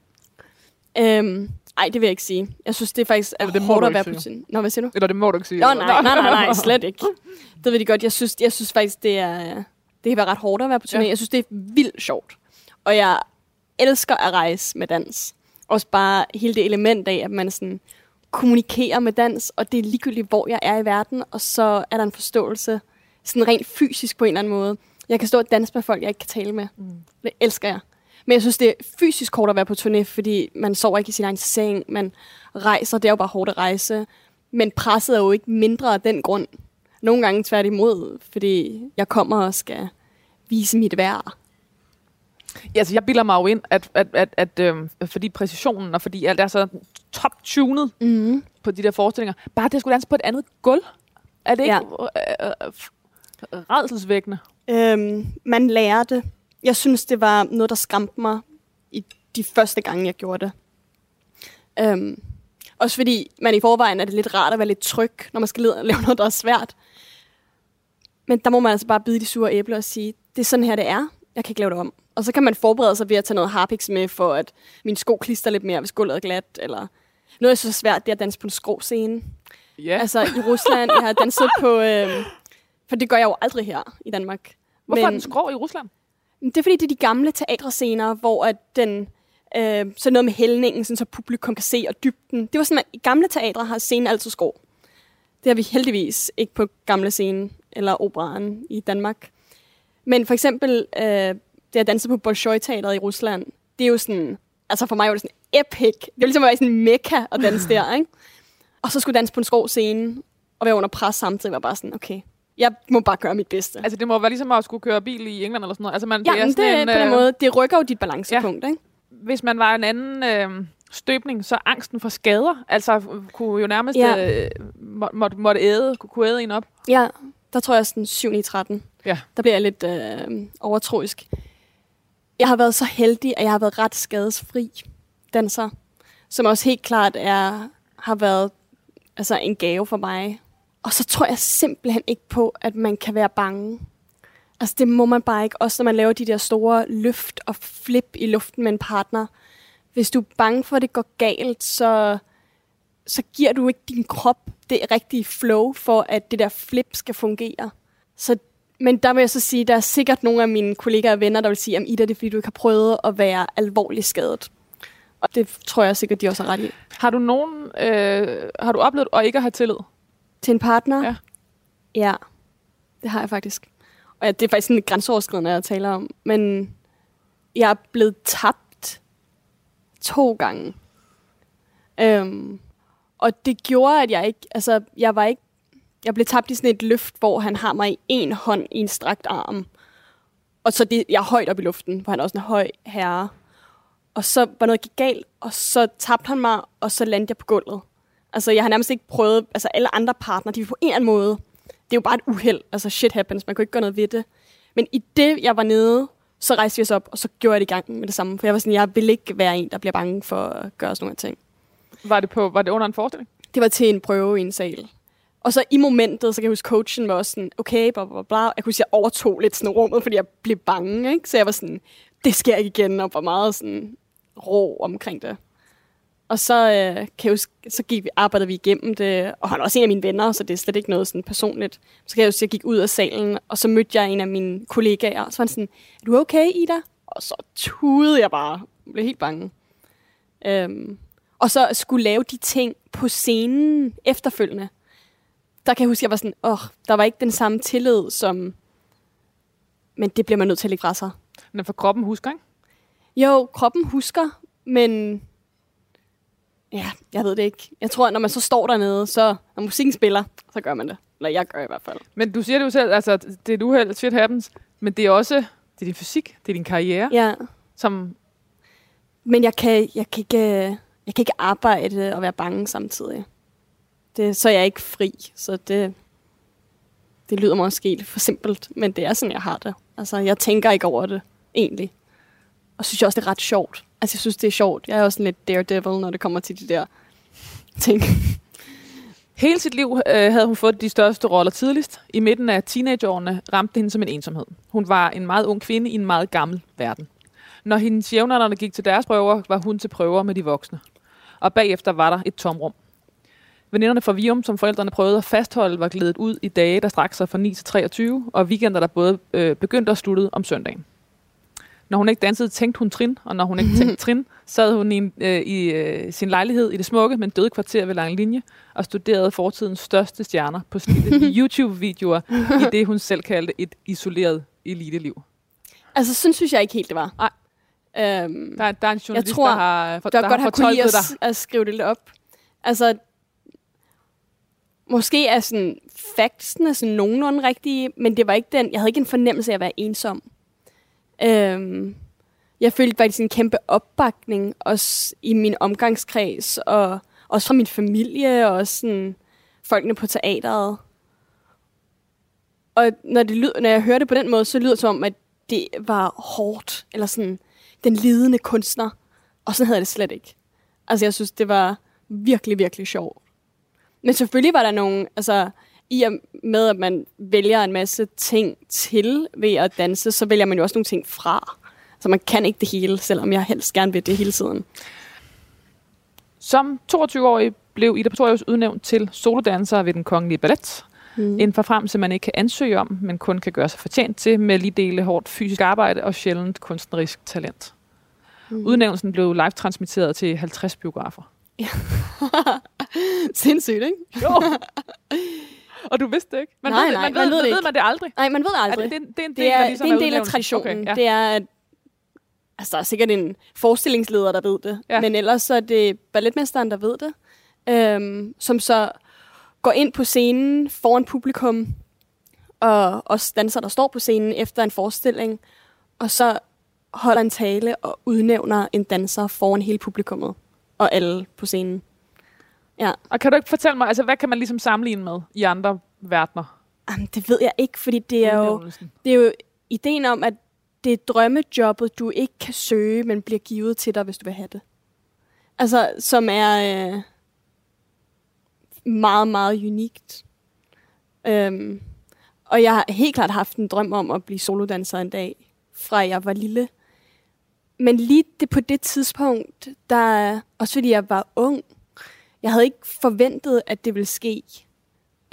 Øhm, ej, det vil jeg ikke sige. Jeg synes, det er faktisk er Eller det hårdt at være turné. Nå, hvad siger du? Eller det må du ikke sige. Nå, nej, nej, nej, nej, slet ikke. Det ved de godt. Jeg synes, jeg synes faktisk, det er, det kan være ret hårdt at være på turné. Ja. Jeg synes, det er vildt sjovt. Og jeg elsker at rejse med dans. Også bare hele det element af, at man sådan kommunikerer med dans, og det er ligegyldigt, hvor jeg er i verden, og så er der en forståelse, sådan rent fysisk på en eller anden måde. Jeg kan stå og danse med folk, jeg ikke kan tale med. Mm. Det elsker jeg. Men jeg synes, det er fysisk hårdt at være på turné, fordi man sover ikke i sin egen seng, man rejser, det er jo bare hårdt at rejse. Men presset er jo ikke mindre af den grund. Nogle gange tværtimod, fordi jeg kommer og skal vise mit værd. Ja, altså, jeg bilder mig jo ind, at, at, at, at øhm, fordi præcisionen og fordi alt er så top-tunet Mm. på de der forestillinger, bare det skulle danse på et andet gulv, er det ikke Ja. øh, øh, øh, redselsvækkende? Øhm, man lærer det. Jeg synes, det var noget, der skræmte mig i de første gange, jeg gjorde det. Øhm, også fordi man i forvejen er det lidt rart at være lidt tryg, når man skal lave noget, der er svært. Men der må man altså bare bide de sure æbler og sige, det er sådan her, det er. Jeg kan ikke lave det om. Og så kan man forberede sig ved at tage noget harpix med, for at min sko klister lidt mere, hvis gulvet er glat. Eller noget, jeg synes er svært, det er at danse på en skråscene. Ja. Altså i Rusland, jeg har danset på... Øh, for det gør jeg jo aldrig her i Danmark. Hvorfor er men- den skrå i Rusland? Det er fordi, det er de gamle teatrescener, hvor at den, øh, så noget med hældningen, sådan, så publikum kan se, og dybden. Det var sådan, at i gamle teatre har scenen altid skrå. Det har vi heldigvis ikke på gamle scene eller operan i Danmark. Men for eksempel, øh, det at danse på Bolshoi-teateret i Rusland, det er jo sådan, altså for mig var det sådan epic. Det var ligesom at være i sådan en mekka at danse der, ikke? Og så skulle danse på en skrå scene, og være under pres samtidig, var bare sådan, okay, jeg må bare gøre mit bedste. Altså, det må være ligesom at skulle køre bil i England eller sådan noget. Altså, man, Ja, det er, det sådan er en, på den øh, måde. Det rykker jo dit balancepunkt, ikke? Hvis man var en anden øh, støbning, så angsten for skader, altså kunne jo nærmest Ja. øh, må, måtte, måtte æde, kunne, kunne æde en op. Ja, der tror jeg sådan 7 i 13. Ja. Der bliver jeg lidt øh, overtroisk. Jeg har været så heldig, at jeg har været ret skadesfri danser, som også helt klart er, har været altså, en gave for mig. Og så tror jeg simpelthen ikke på, at man kan være bange. Altså det må man bare ikke, også når man laver de der store løft og flip i luften med en partner. Hvis du er bange for, at det går galt, så, så giver du ikke din krop det rigtige flow for, at det der flip skal fungere. Så, men der vil jeg så sige, der er sikkert nogle af mine kollegaer og venner, der vil sige, at Ida, det er fordi, du ikke har prøvet at være alvorligt skadet. Og det tror jeg sikkert, de også har ret i. Har du nogen, øh, har du oplevet at ikke have tillid? Til en partner? Ja. Ja, det har jeg faktisk. Og ja, det er faktisk sådan grænseoverskridende at tale om. Men jeg er blevet tabt to gange. Øhm, og det gjorde, at jeg ikke... Altså, jeg var ikke... Jeg blev tabt i sådan et løft, hvor han har mig i en hånd i en strakt arm. og så det, jeg er højt op i luften, for han er også en høj herre. Og så var noget gik galt, og så tabte han mig, og så landte jeg på gulvet. Altså, jeg har nærmest ikke prøvet, altså alle andre partner, de er på en eller anden måde. Det er jo bare et uheld, altså shit happens, man kan ikke gøre noget ved det. Men i det, jeg var nede, så rejste vi os op, og så gjorde jeg det i gang med det samme. For jeg var sådan, jeg vil ikke være en, der bliver bange for at gøre sådan nogle ting. Var det, på, var det under en forestilling? Det var til en prøve i en sal. Og så i momentet, så kan jeg huske, coachen var også sådan, okay, bla, bla, bla. Jeg kunne sige, jeg overtog lidt sådan rummet, fordi jeg blev bange, ikke? Så jeg var sådan, det sker ikke igen, og var meget sådan rå omkring det. Og så, øh, kan jeg huske, så gik vi, arbejdede vi igennem det, og han er også en af mine venner, så det er slet ikke noget sådan personligt. Så kan jeg huske, jeg gik ud af salen, og så mødte jeg en af mine kollegaer, og så var han sådan, er du okay, Ida? Og så tudede jeg bare. Jeg blev helt bange. Øhm, og så skulle lave de ting på scenen efterfølgende. Der kan jeg huske, at jeg var sådan, åh, oh, der var ikke den samme tillid, som... Men det bliver man nødt til at lægge fra sig. Men for kroppen husker, ikke? Jo, kroppen husker, men ja, jeg ved det ikke. Jeg tror, at når man så står dernede, så når musikken spiller, så gør man det. Eller jeg gør i hvert fald. Men du siger det jo selv, altså, det er et uheld, shit happens, men det er også, det er din fysik, det er din karriere, Ja, som, men jeg kan, jeg kan, ikke, jeg kan ikke arbejde og være bange samtidig. Det, så er jeg ikke fri, så det, det lyder måske lidt for simpelt, men det er sådan, jeg har det. Altså, jeg tænker ikke over det, egentlig. Og synes jeg også, det er ret sjovt. Altså, jeg synes, det er sjovt. Jeg er også sådan lidt daredevil, når det kommer til de der ting. hele sit liv øh, havde hun fået de største roller tidligst. I midten af teenageårene ramte det hende som en ensomhed. Hun var en meget ung kvinde i en meget gammel verden. Når hendes jævnaldrende gik til deres prøver, var hun til prøver med de voksne. Og bagefter var der et tomrum. Veninderne fra Vium, som forældrene prøvede at fastholde, var glædet ud i dage, der strakte sig fra 9 til 23, og weekender, der både øh, begyndte og sluttede om søndagen. Når hun ikke dansede, tænkte hun trin, og når hun ikke tænkte trin, sad hun i, en, øh, i øh, sin lejlighed i det smukke, men døde kvarter ved lang linje, og studerede fortidens største stjerner på slidte YouTube-videoer i det, hun selv kaldte et isoleret eliteliv. Altså, sådan synes jeg ikke helt, det var. Nej. Øhm, Der, er- der er en journalist, tror, der har, for, der, der godt har fortolket dig. at, at skrive det lidt op. Altså, måske er sådan factsene sådan nogenlunde rigtige, men det var ikke den, jeg havde ikke en fornemmelse af at være ensom. Øhm, jeg følte faktisk en kæmpe opbakning, også i min omgangskreds, og også fra min familie, og også sådan folkene på teateret. Og når, det lyder, når jeg hører det på den måde, så lyder det som om, at det var hårdt, eller sådan den lidende kunstner. Og sådan havde jeg det slet ikke. Altså, jeg synes, det var virkelig, virkelig sjovt. Men selvfølgelig var der nogle, altså, i og med, at man vælger en masse ting til ved at danse, så vælger man jo også nogle ting fra. Så man kan ikke det hele, selvom jeg helst gerne vil det hele tiden. Som 22-årig blev Ida Pretorius udnævnt til solodanser ved den kongelige ballet. Mm. En forfremmelse, man ikke kan ansøge om, men kun kan gøre sig fortjent til med lige dele hårdt fysisk arbejde og sjældent kunstnerisk talent. Mm. Udnævnelsen blev live-transmitteret til 50 biografer. Sindssygt, ikke? Jo. og du vidste det ikke? Man Nej, ved, nej, man, man ved, ved det ved man det aldrig? Nej, man ved Er aldrig. det, det, det er en del, det er, af, ligesom det er en del af traditionen. Okay, ja. Det er, at altså, der er sikkert en forestillingsleder, der ved det. Ja. Men ellers så er det balletmesteren, der ved det. Øhm, som så går ind på scenen foran publikum, og også danser, der står på scenen efter en forestilling, og så holder en tale og udnævner en danser foran hele publikummet og alle på scenen. Ja, Og kan du ikke fortælle mig, altså, hvad kan man ligesom sammenligne med i andre verdener? Jamen, det ved jeg ikke, fordi det er jo... Det er jo ideen om, at det er drømmejobbet, du ikke kan søge, men bliver givet til dig, hvis du vil have det. Altså, som er øh, meget, meget unikt. Øhm, og jeg har helt klart haft en drøm om at blive solodanser en dag, fra jeg var lille. Men lige det på det tidspunkt, der, også fordi jeg var ung, jeg havde ikke forventet, at det ville ske.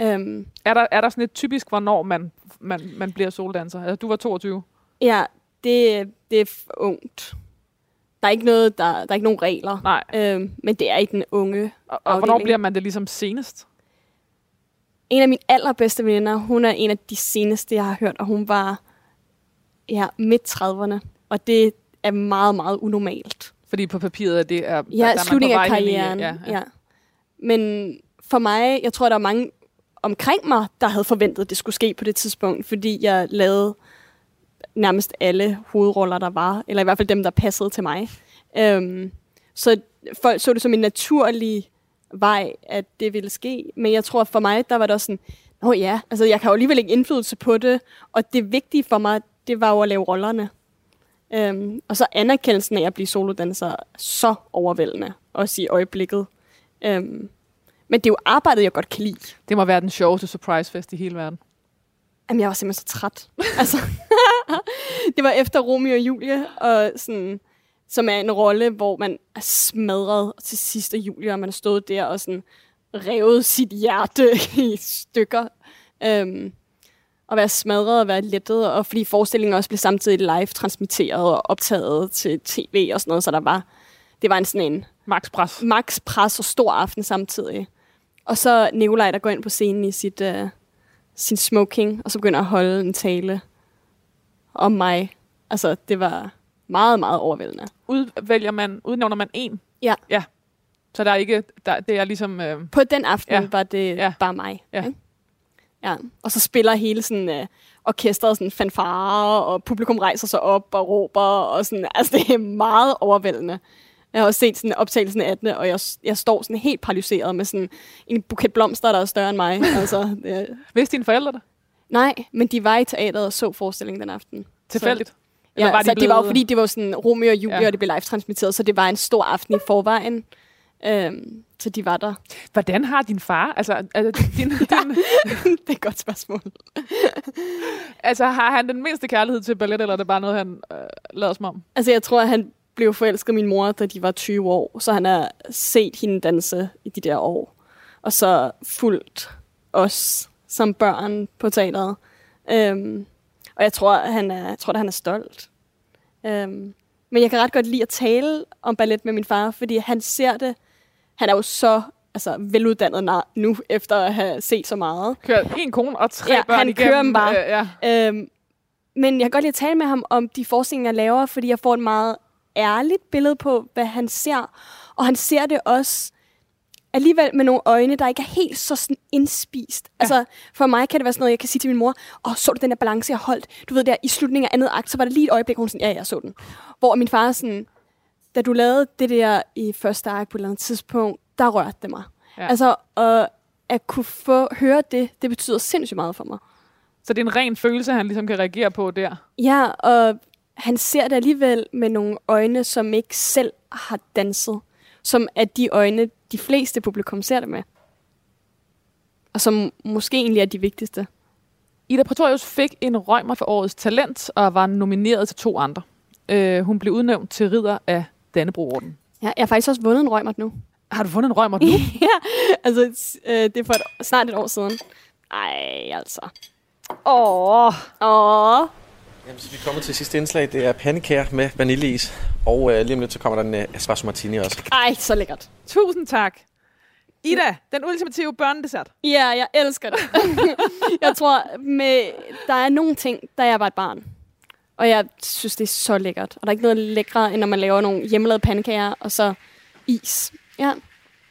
Øhm, Er der, er der sådan et typisk, hvornår man, man, man bliver soldanser? Altså, du var 22. Ja, det, det er ungt. Der er ikke noget, der, der er ikke nogen regler. Nej. Øhm, men det er i den unge. Og, og hvornår bliver man det ligesom senest? En af mine allerbedste veninder, hun er en af de seneste, jeg har hørt, og hun var ja, midt 30'erne. Og det er meget, meget unormalt. Fordi på papiret er det er, Ja, slutningen af i- karrieren. Ja, ja. Ja. Men for mig, jeg tror, der er mange omkring mig, der havde forventet, at det skulle ske på det tidspunkt, fordi jeg lavede nærmest alle hovedroller, der var, eller i hvert fald dem, der passede til mig. Øhm, så folk så det som en naturlig vej, at det ville ske. Men jeg tror, for mig, der var det også sådan, Nå ja, altså jeg kan jo alligevel ikke indflydelse på det, og det vigtige for mig, det var jo at lave rollerne. Øhm, og så anerkendelsen af at blive solodanser så overvældende, også i øjeblikket. Øhm, men det er jo arbejdet, jeg godt kan lide. Det må være den sjoveste surprise-fest i hele verden. Jamen, jeg var simpelthen så træt. altså, det var efter Romeo og Julie, og sådan, som er en rolle, hvor man er smadret til sidste Julie, og man har stået der og sådan revet sit hjerte i stykker. Øhm, og være smadret og være lettet, og fordi forestillingen også blev samtidig live transmitteret og optaget til tv og sådan noget, så der var, det var en sådan en Max pres. max pres og stor aften samtidig. Og så Nikolaj, der går ind på scenen i sit, uh, sin smoking, og så begynder at holde en tale om mig. Altså, det var meget, meget overvældende. Udvælger man, udnævner man en. Ja. Ja. Så der er ikke, der, det er ligesom, øh, På den aften Ja. var det Ja. bare mig. Ja. ikke? ja. Og så spiller hele sådan, uh, orkestret sådan fanfare, og publikum rejser sig op og råber, og sådan, altså det er meget overvældende. Jeg har også set sådan optagelsen af 18, og jeg, jeg står sådan helt paralyseret med sådan en buket blomster, der er større end mig. altså, det, vidste dine forældre det? nej, men de var i teateret og så forestillingen den aften. Tilfældigt? Så, Eller ja, var de så det var jo blevet- fordi, det var sådan Romeo og Julie, Ja. ja. og det blev live transmitteret, så det var en stor aften i forvejen. Øhm, så de var der. Hvordan har din far, altså, altså, din, din, det er et godt spørgsmål. altså har han den mindste kærlighed til ballet, eller er det bare noget, han øh, lader som om? Altså, jeg tror, at han blev forelsket i min mor, da de var 20 år, så han har set hende danse i de der år. Og så fulgt os som børn på teateret. Øhm, og jeg tror, han er, jeg tror, at han er stolt. Øhm, men jeg kan ret godt lide at tale om ballet med min far, fordi han ser det. Han er jo så altså, veluddannet nu, efter at have set så meget. Kører en kone og tre Ja, børn han igennem. kører dem bare. Øh, ja. Øhm, men jeg kan godt lide at tale med ham om de forestillinger, jeg laver, fordi jeg får et meget ærligt billede på, hvad han ser. Og han ser det også alligevel med nogle øjne, der ikke er helt så sådan indspist. Ja. Altså, for mig kan det være sådan noget, jeg kan sige til min mor, åh, så du den der balance, jeg holdt? Du ved, der i slutningen af andet akt, så var der lige et øjeblik, hun sådan, ja, jeg så den. Hvor min far sådan, da du lavede det der i første akt på et eller andet tidspunkt, der rørte det mig. Ja. Altså, og at kunne få høre det, det betyder sindssygt meget for mig. Så det er en ren følelse, han ligesom kan reagere på der. Ja, og han ser det alligevel med nogle øjne, som ikke selv har danset. Som er de øjne, de fleste publikum ser det med. Og som måske egentlig er de vigtigste. Ida Pretorius fik en røgmer for årets talent og var nomineret til to andre. Øh, hun blev udnævnt til ridder af Dannebroorden. Ja, jeg har faktisk også vundet en røgmert nu. Har du fundet en røgmer nu? ja, altså øh, det er for et, snart et år siden. Ej, altså. Åh. Åh. Jamen, så vi er kommet til sidste indslag. Det er pandekager med vaniljeis. Og øh, lige om lidt, så kommer der en øh, espresso martini også. Ej, så lækkert. Tusind tak. Ida, den ultimative børnedessert. Ja, jeg elsker det. jeg tror, med, der er nogle ting, da jeg var et barn. Og jeg synes, det er så lækkert. Og der er ikke noget lækre, end når man laver nogle hjemmelavede pandekager, og så is. Ja,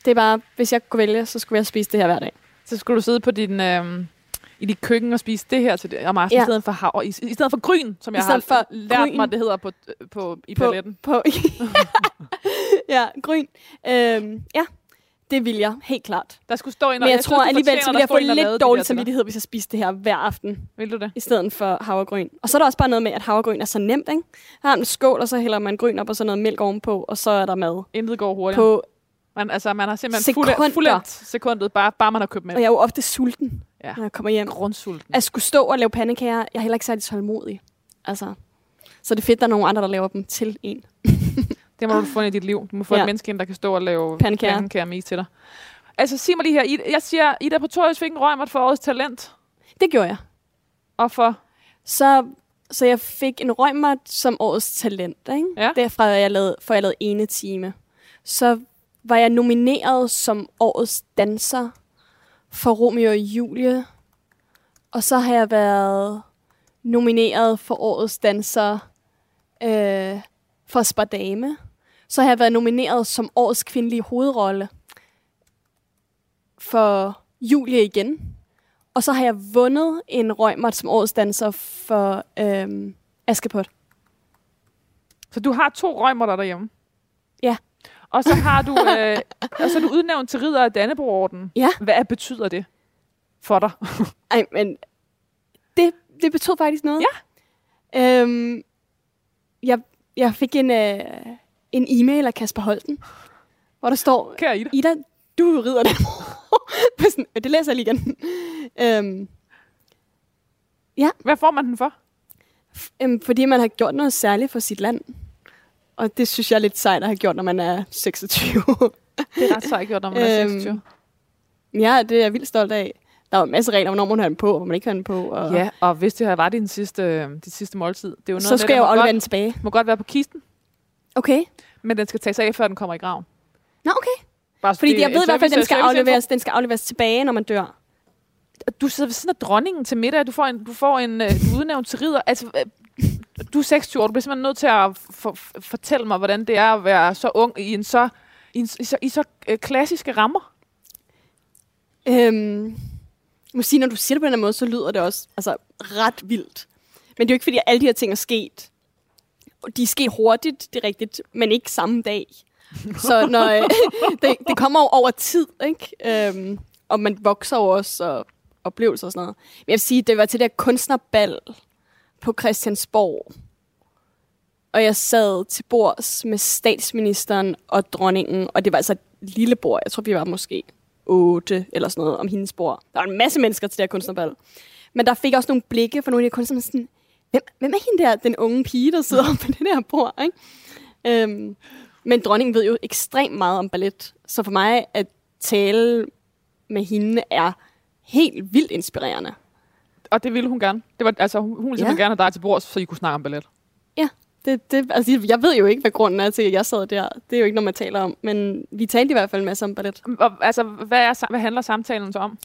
det er bare, hvis jeg kunne vælge, så skulle jeg spise det her hver dag. Så skulle du sidde på din, øh, i dit køkken og spise det her til det, om aftenen, ja. I stedet for havre, i, i stedet for gryn, som I jeg har for lært gryn. mig, det hedder på, på, i På- balletten. På, ja, gryn. Øhm, ja, det vil jeg, helt klart. Der skulle stå en, Men jeg, synes, tror du alligevel, så vil jeg få lidt dårlig samvittighed, hvis jeg spiste det her hver aften. Vil du det? i stedet for havregryn. Og så er der også bare noget med, at havregryn er så nemt, ikke? Her har man en skål, og så hælder man gryn op, og så noget mælk ovenpå, og så er der mad. Intet går hurtigt. På, Man, altså, man har simpelthen Sekunder. fuldt sekundet, bare, bare man har købt med. og jeg er jo ofte sulten, Ja. når jeg kommer hjem. Grundsulten. At skulle stå og lave pandekager, jeg er heller ikke særlig tålmodig. Altså, så det er fedt, der er nogle andre, der laver dem til en. Det må du få ind i dit liv. Du må få ja. Et menneske ind, der kan stå og lave Pandekager. pandekager med is til dig. Altså, sig mig lige her. Jeg siger, Ida Pretorius fik en røgmert for årets talent. Det gjorde jeg. Og for... Så, så jeg fik en røgmert som årets talent, ikke? Ja. Derfra jeg lavede, for jeg lavede ene time. Så var jeg nomineret som årets danser for Romeo og Julie. Og så har jeg været nomineret for årets danser øh, for Spardame. Så har jeg været nomineret som årets kvindelige hovedrolle for Julie igen. Og så har jeg vundet en røgmert som årets danser for øhm, Askepot. Så du har to røgmåtter derhjemme? Ja. Og så har du, øh, og så er du udnævnt til ridder af Dannebrogorden. Ja. Hvad betyder det for dig? Ej, men det, det betød faktisk noget. Ja. Øhm, jeg, jeg fik en, øh, en e-mail af Kasper Holten, hvor der står, Kære Ida. Ida, du rider den. Sådan, det læser jeg lige igen. øhm, Hvad får man den for? øhm, fordi man har gjort noget særligt for sit land. Og det synes jeg er lidt sejt at have gjort, når man er 26. Det er ret sejt gjort, når man er Øhm, 26. ja, det er jeg vildt stolt af. Der var en masse regler, hvornår man har den på, og hvor man ikke har den på. Og Ja, og hvis det her var din sidste, dit sidste måltid, det er jo noget så skal jeg jo aflevere den tilbage. må godt være på kisten, Okay. men den skal tages af, før den kommer i graven. Nå, okay. Bare, Fordi det jeg ved i hvert fald, at den skal, afleveres, den skal afleveres tilbage, når man dør. Du sidder ved siden af dronningen til middag, du får en, du får en øh, du udnævnt til ridder. Altså, du er 26 år, du bliver simpelthen nødt til at for, fortælle mig, hvordan det er at være så ung i en så, i, en, i så, i så øh, klassiske rammer. Øhm, jeg må sige, når du siger det på den her måde, så lyder det også altså, ret vildt. Men det er jo ikke, fordi alle de her ting er sket. De er sket hurtigt, det er rigtigt, men ikke samme dag. Så når, øh, det, det kommer jo over tid, ikke? Øhm, og man vokser jo også, og oplevelser og sådan noget. Men jeg vil sige, det var til det her kunstnerbal på Christiansborg. Og jeg sad til bords med statsministeren og dronningen, og det var altså et lille bord. Jeg tror, vi var måske otte eller sådan noget om hendes bord. Der var en masse mennesker til det her kunstnerbal. Men der fik jeg også nogle blikke fra nogle af de her kunstnere, sådan, hvem, hvem er hende der, den unge pige, der sidder på det der bord, ikke? Øhm, men dronningen ved jo ekstremt meget om ballet, så for mig at tale med hende er helt vildt inspirerende. Og det ville hun gerne. Det var, altså, hun hun ville simpelthen Ja. gerne have dig til bords, så I kunne snakke om ballet. Ja, det, det, altså, jeg ved jo ikke, hvad grunden er til, at jeg sad der. Det er jo ikke noget, man taler om, men vi talte i hvert fald en masse om ballet. Og, altså, hvad, er, hvad handler samtalen så om?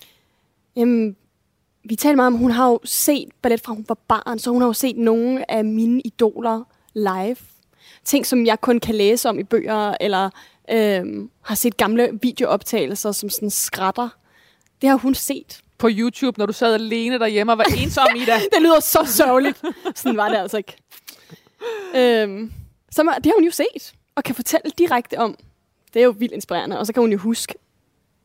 Jamen, vi talte meget om, hun har jo set ballet fra hun var barn, så hun har jo set nogle af mine idoler live. Ting, som jeg kun kan læse om i bøger, eller øhm, har set gamle videooptagelser som sådan skrætter. Det har hun set. På YouTube, når du sad alene derhjemme og var ensom i det. Det lyder så sørgeligt. sådan var det altså ikke. Øhm, så må- det har hun jo set, og kan fortælle direkte om. Det er jo vildt inspirerende, og så kan hun jo huske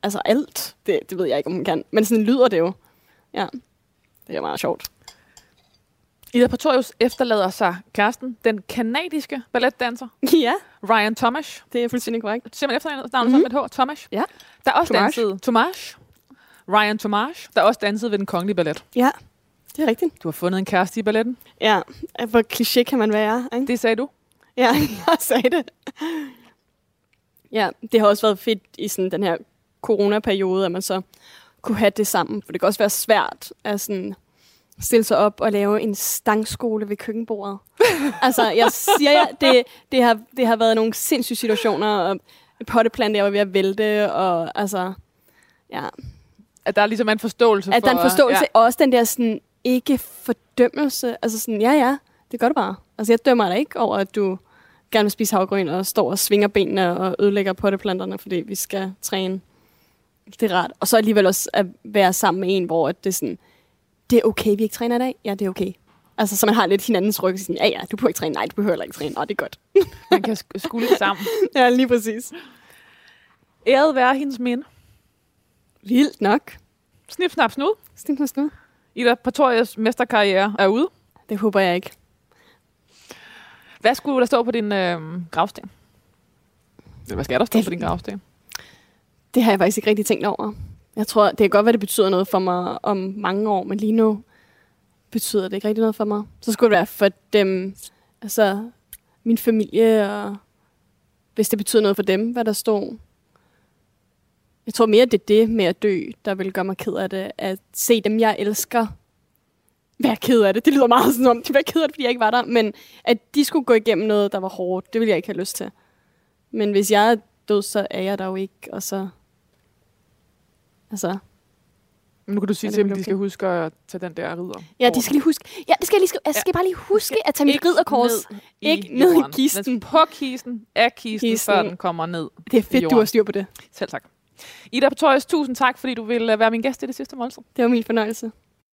altså alt. Det, det ved jeg ikke, om hun kan, men sådan lyder det jo. Ja, det er meget sjovt. Ida Pretorius efterlader sig kæresten, den kanadiske balletdanser, Ja, Ryan Tomash. det er fuldstændig korrekt. Simpelthen efternavnet mm-hmm. med et H. Tomash. Ja. Der er også Tomash. danset Tomash. Ryan Tomash, der er også danset ved den kongelige ballet. Ja, det er rigtigt. Du har fundet en kæreste i balletten. Ja, hvor kliché kan man være, ikke? Det sagde du. Ja, jeg sagde det. Ja, det har også været fedt i sådan den her coronaperiode, at man så kunne have det sammen. For det kan også være svært at sådan stille sig op og lave en stangskole ved køkkenbordet. altså, jeg siger jer, det, det, har, det har været nogle sindssyge situationer, og et potteplant, jeg var ved at vælte, og altså, ja, At der ligesom er en forståelse at for... der er en forståelse, Ja. og også den der sådan, ikke fordømmelse, altså sådan, ja ja, det gør du bare. Altså jeg dømmer dig ikke over, at du gerne vil spise havgryn og står og svinger benene og ødelægger potteplanterne, fordi vi skal træne. Det er rart. Og så alligevel også at være sammen med en, hvor det er sådan, det er okay, vi ikke træner i dag. Ja, det er okay. Altså, så man har lidt hinandens ryg. Sådan, ja, ja, du behøver ikke træne. Nej, du behøver heller ikke træne. Nå, det er godt. Man kan sk- skulle sammen. ja, lige præcis. Æret være hendes minde. Vildt nok. Snip, snap, snud. Stim på snud. Ida Pretorius mesterkarriere er ude. Det håber jeg ikke. Hvad skulle der stå på din øh, gravsten? Eller Hvad skal der stå Det- på din gravsten? Det har jeg faktisk ikke rigtig tænkt over. Jeg tror, det kan godt være, det betyder noget for mig om mange år, men lige nu betyder det ikke rigtig noget for mig. Så skulle det være for dem, altså min familie, og hvis det betyder noget for dem, hvad der stod. Jeg tror mere, det er det med at dø, der vil gøre mig ked af det. At se dem, jeg elsker, være ked af det. Det lyder meget sådan om, de var ked af det, fordi jeg ikke var der. Men at de skulle gå igennem noget, der var hårdt, det ville jeg ikke have lyst til. Men hvis jeg er død, så er jeg der jo ikke, og så... Altså, Nu kan du sige Ja, til dem, vil de skal huske at tage den der ridder. ja, de skal lige huske... Ja, det skal jeg, lige, jeg skal bare lige huske at tage mit Ikke ridderkors. ned Ikke ned i kisten. Men på kisten, af kisten, Kisten. før den kommer ned. Det er fedt, du har styr på det. Selv tak. Ida Petorius, tusind tak, fordi du vil øh, være min gæst i det sidste måltid. Det var min fornøjelse.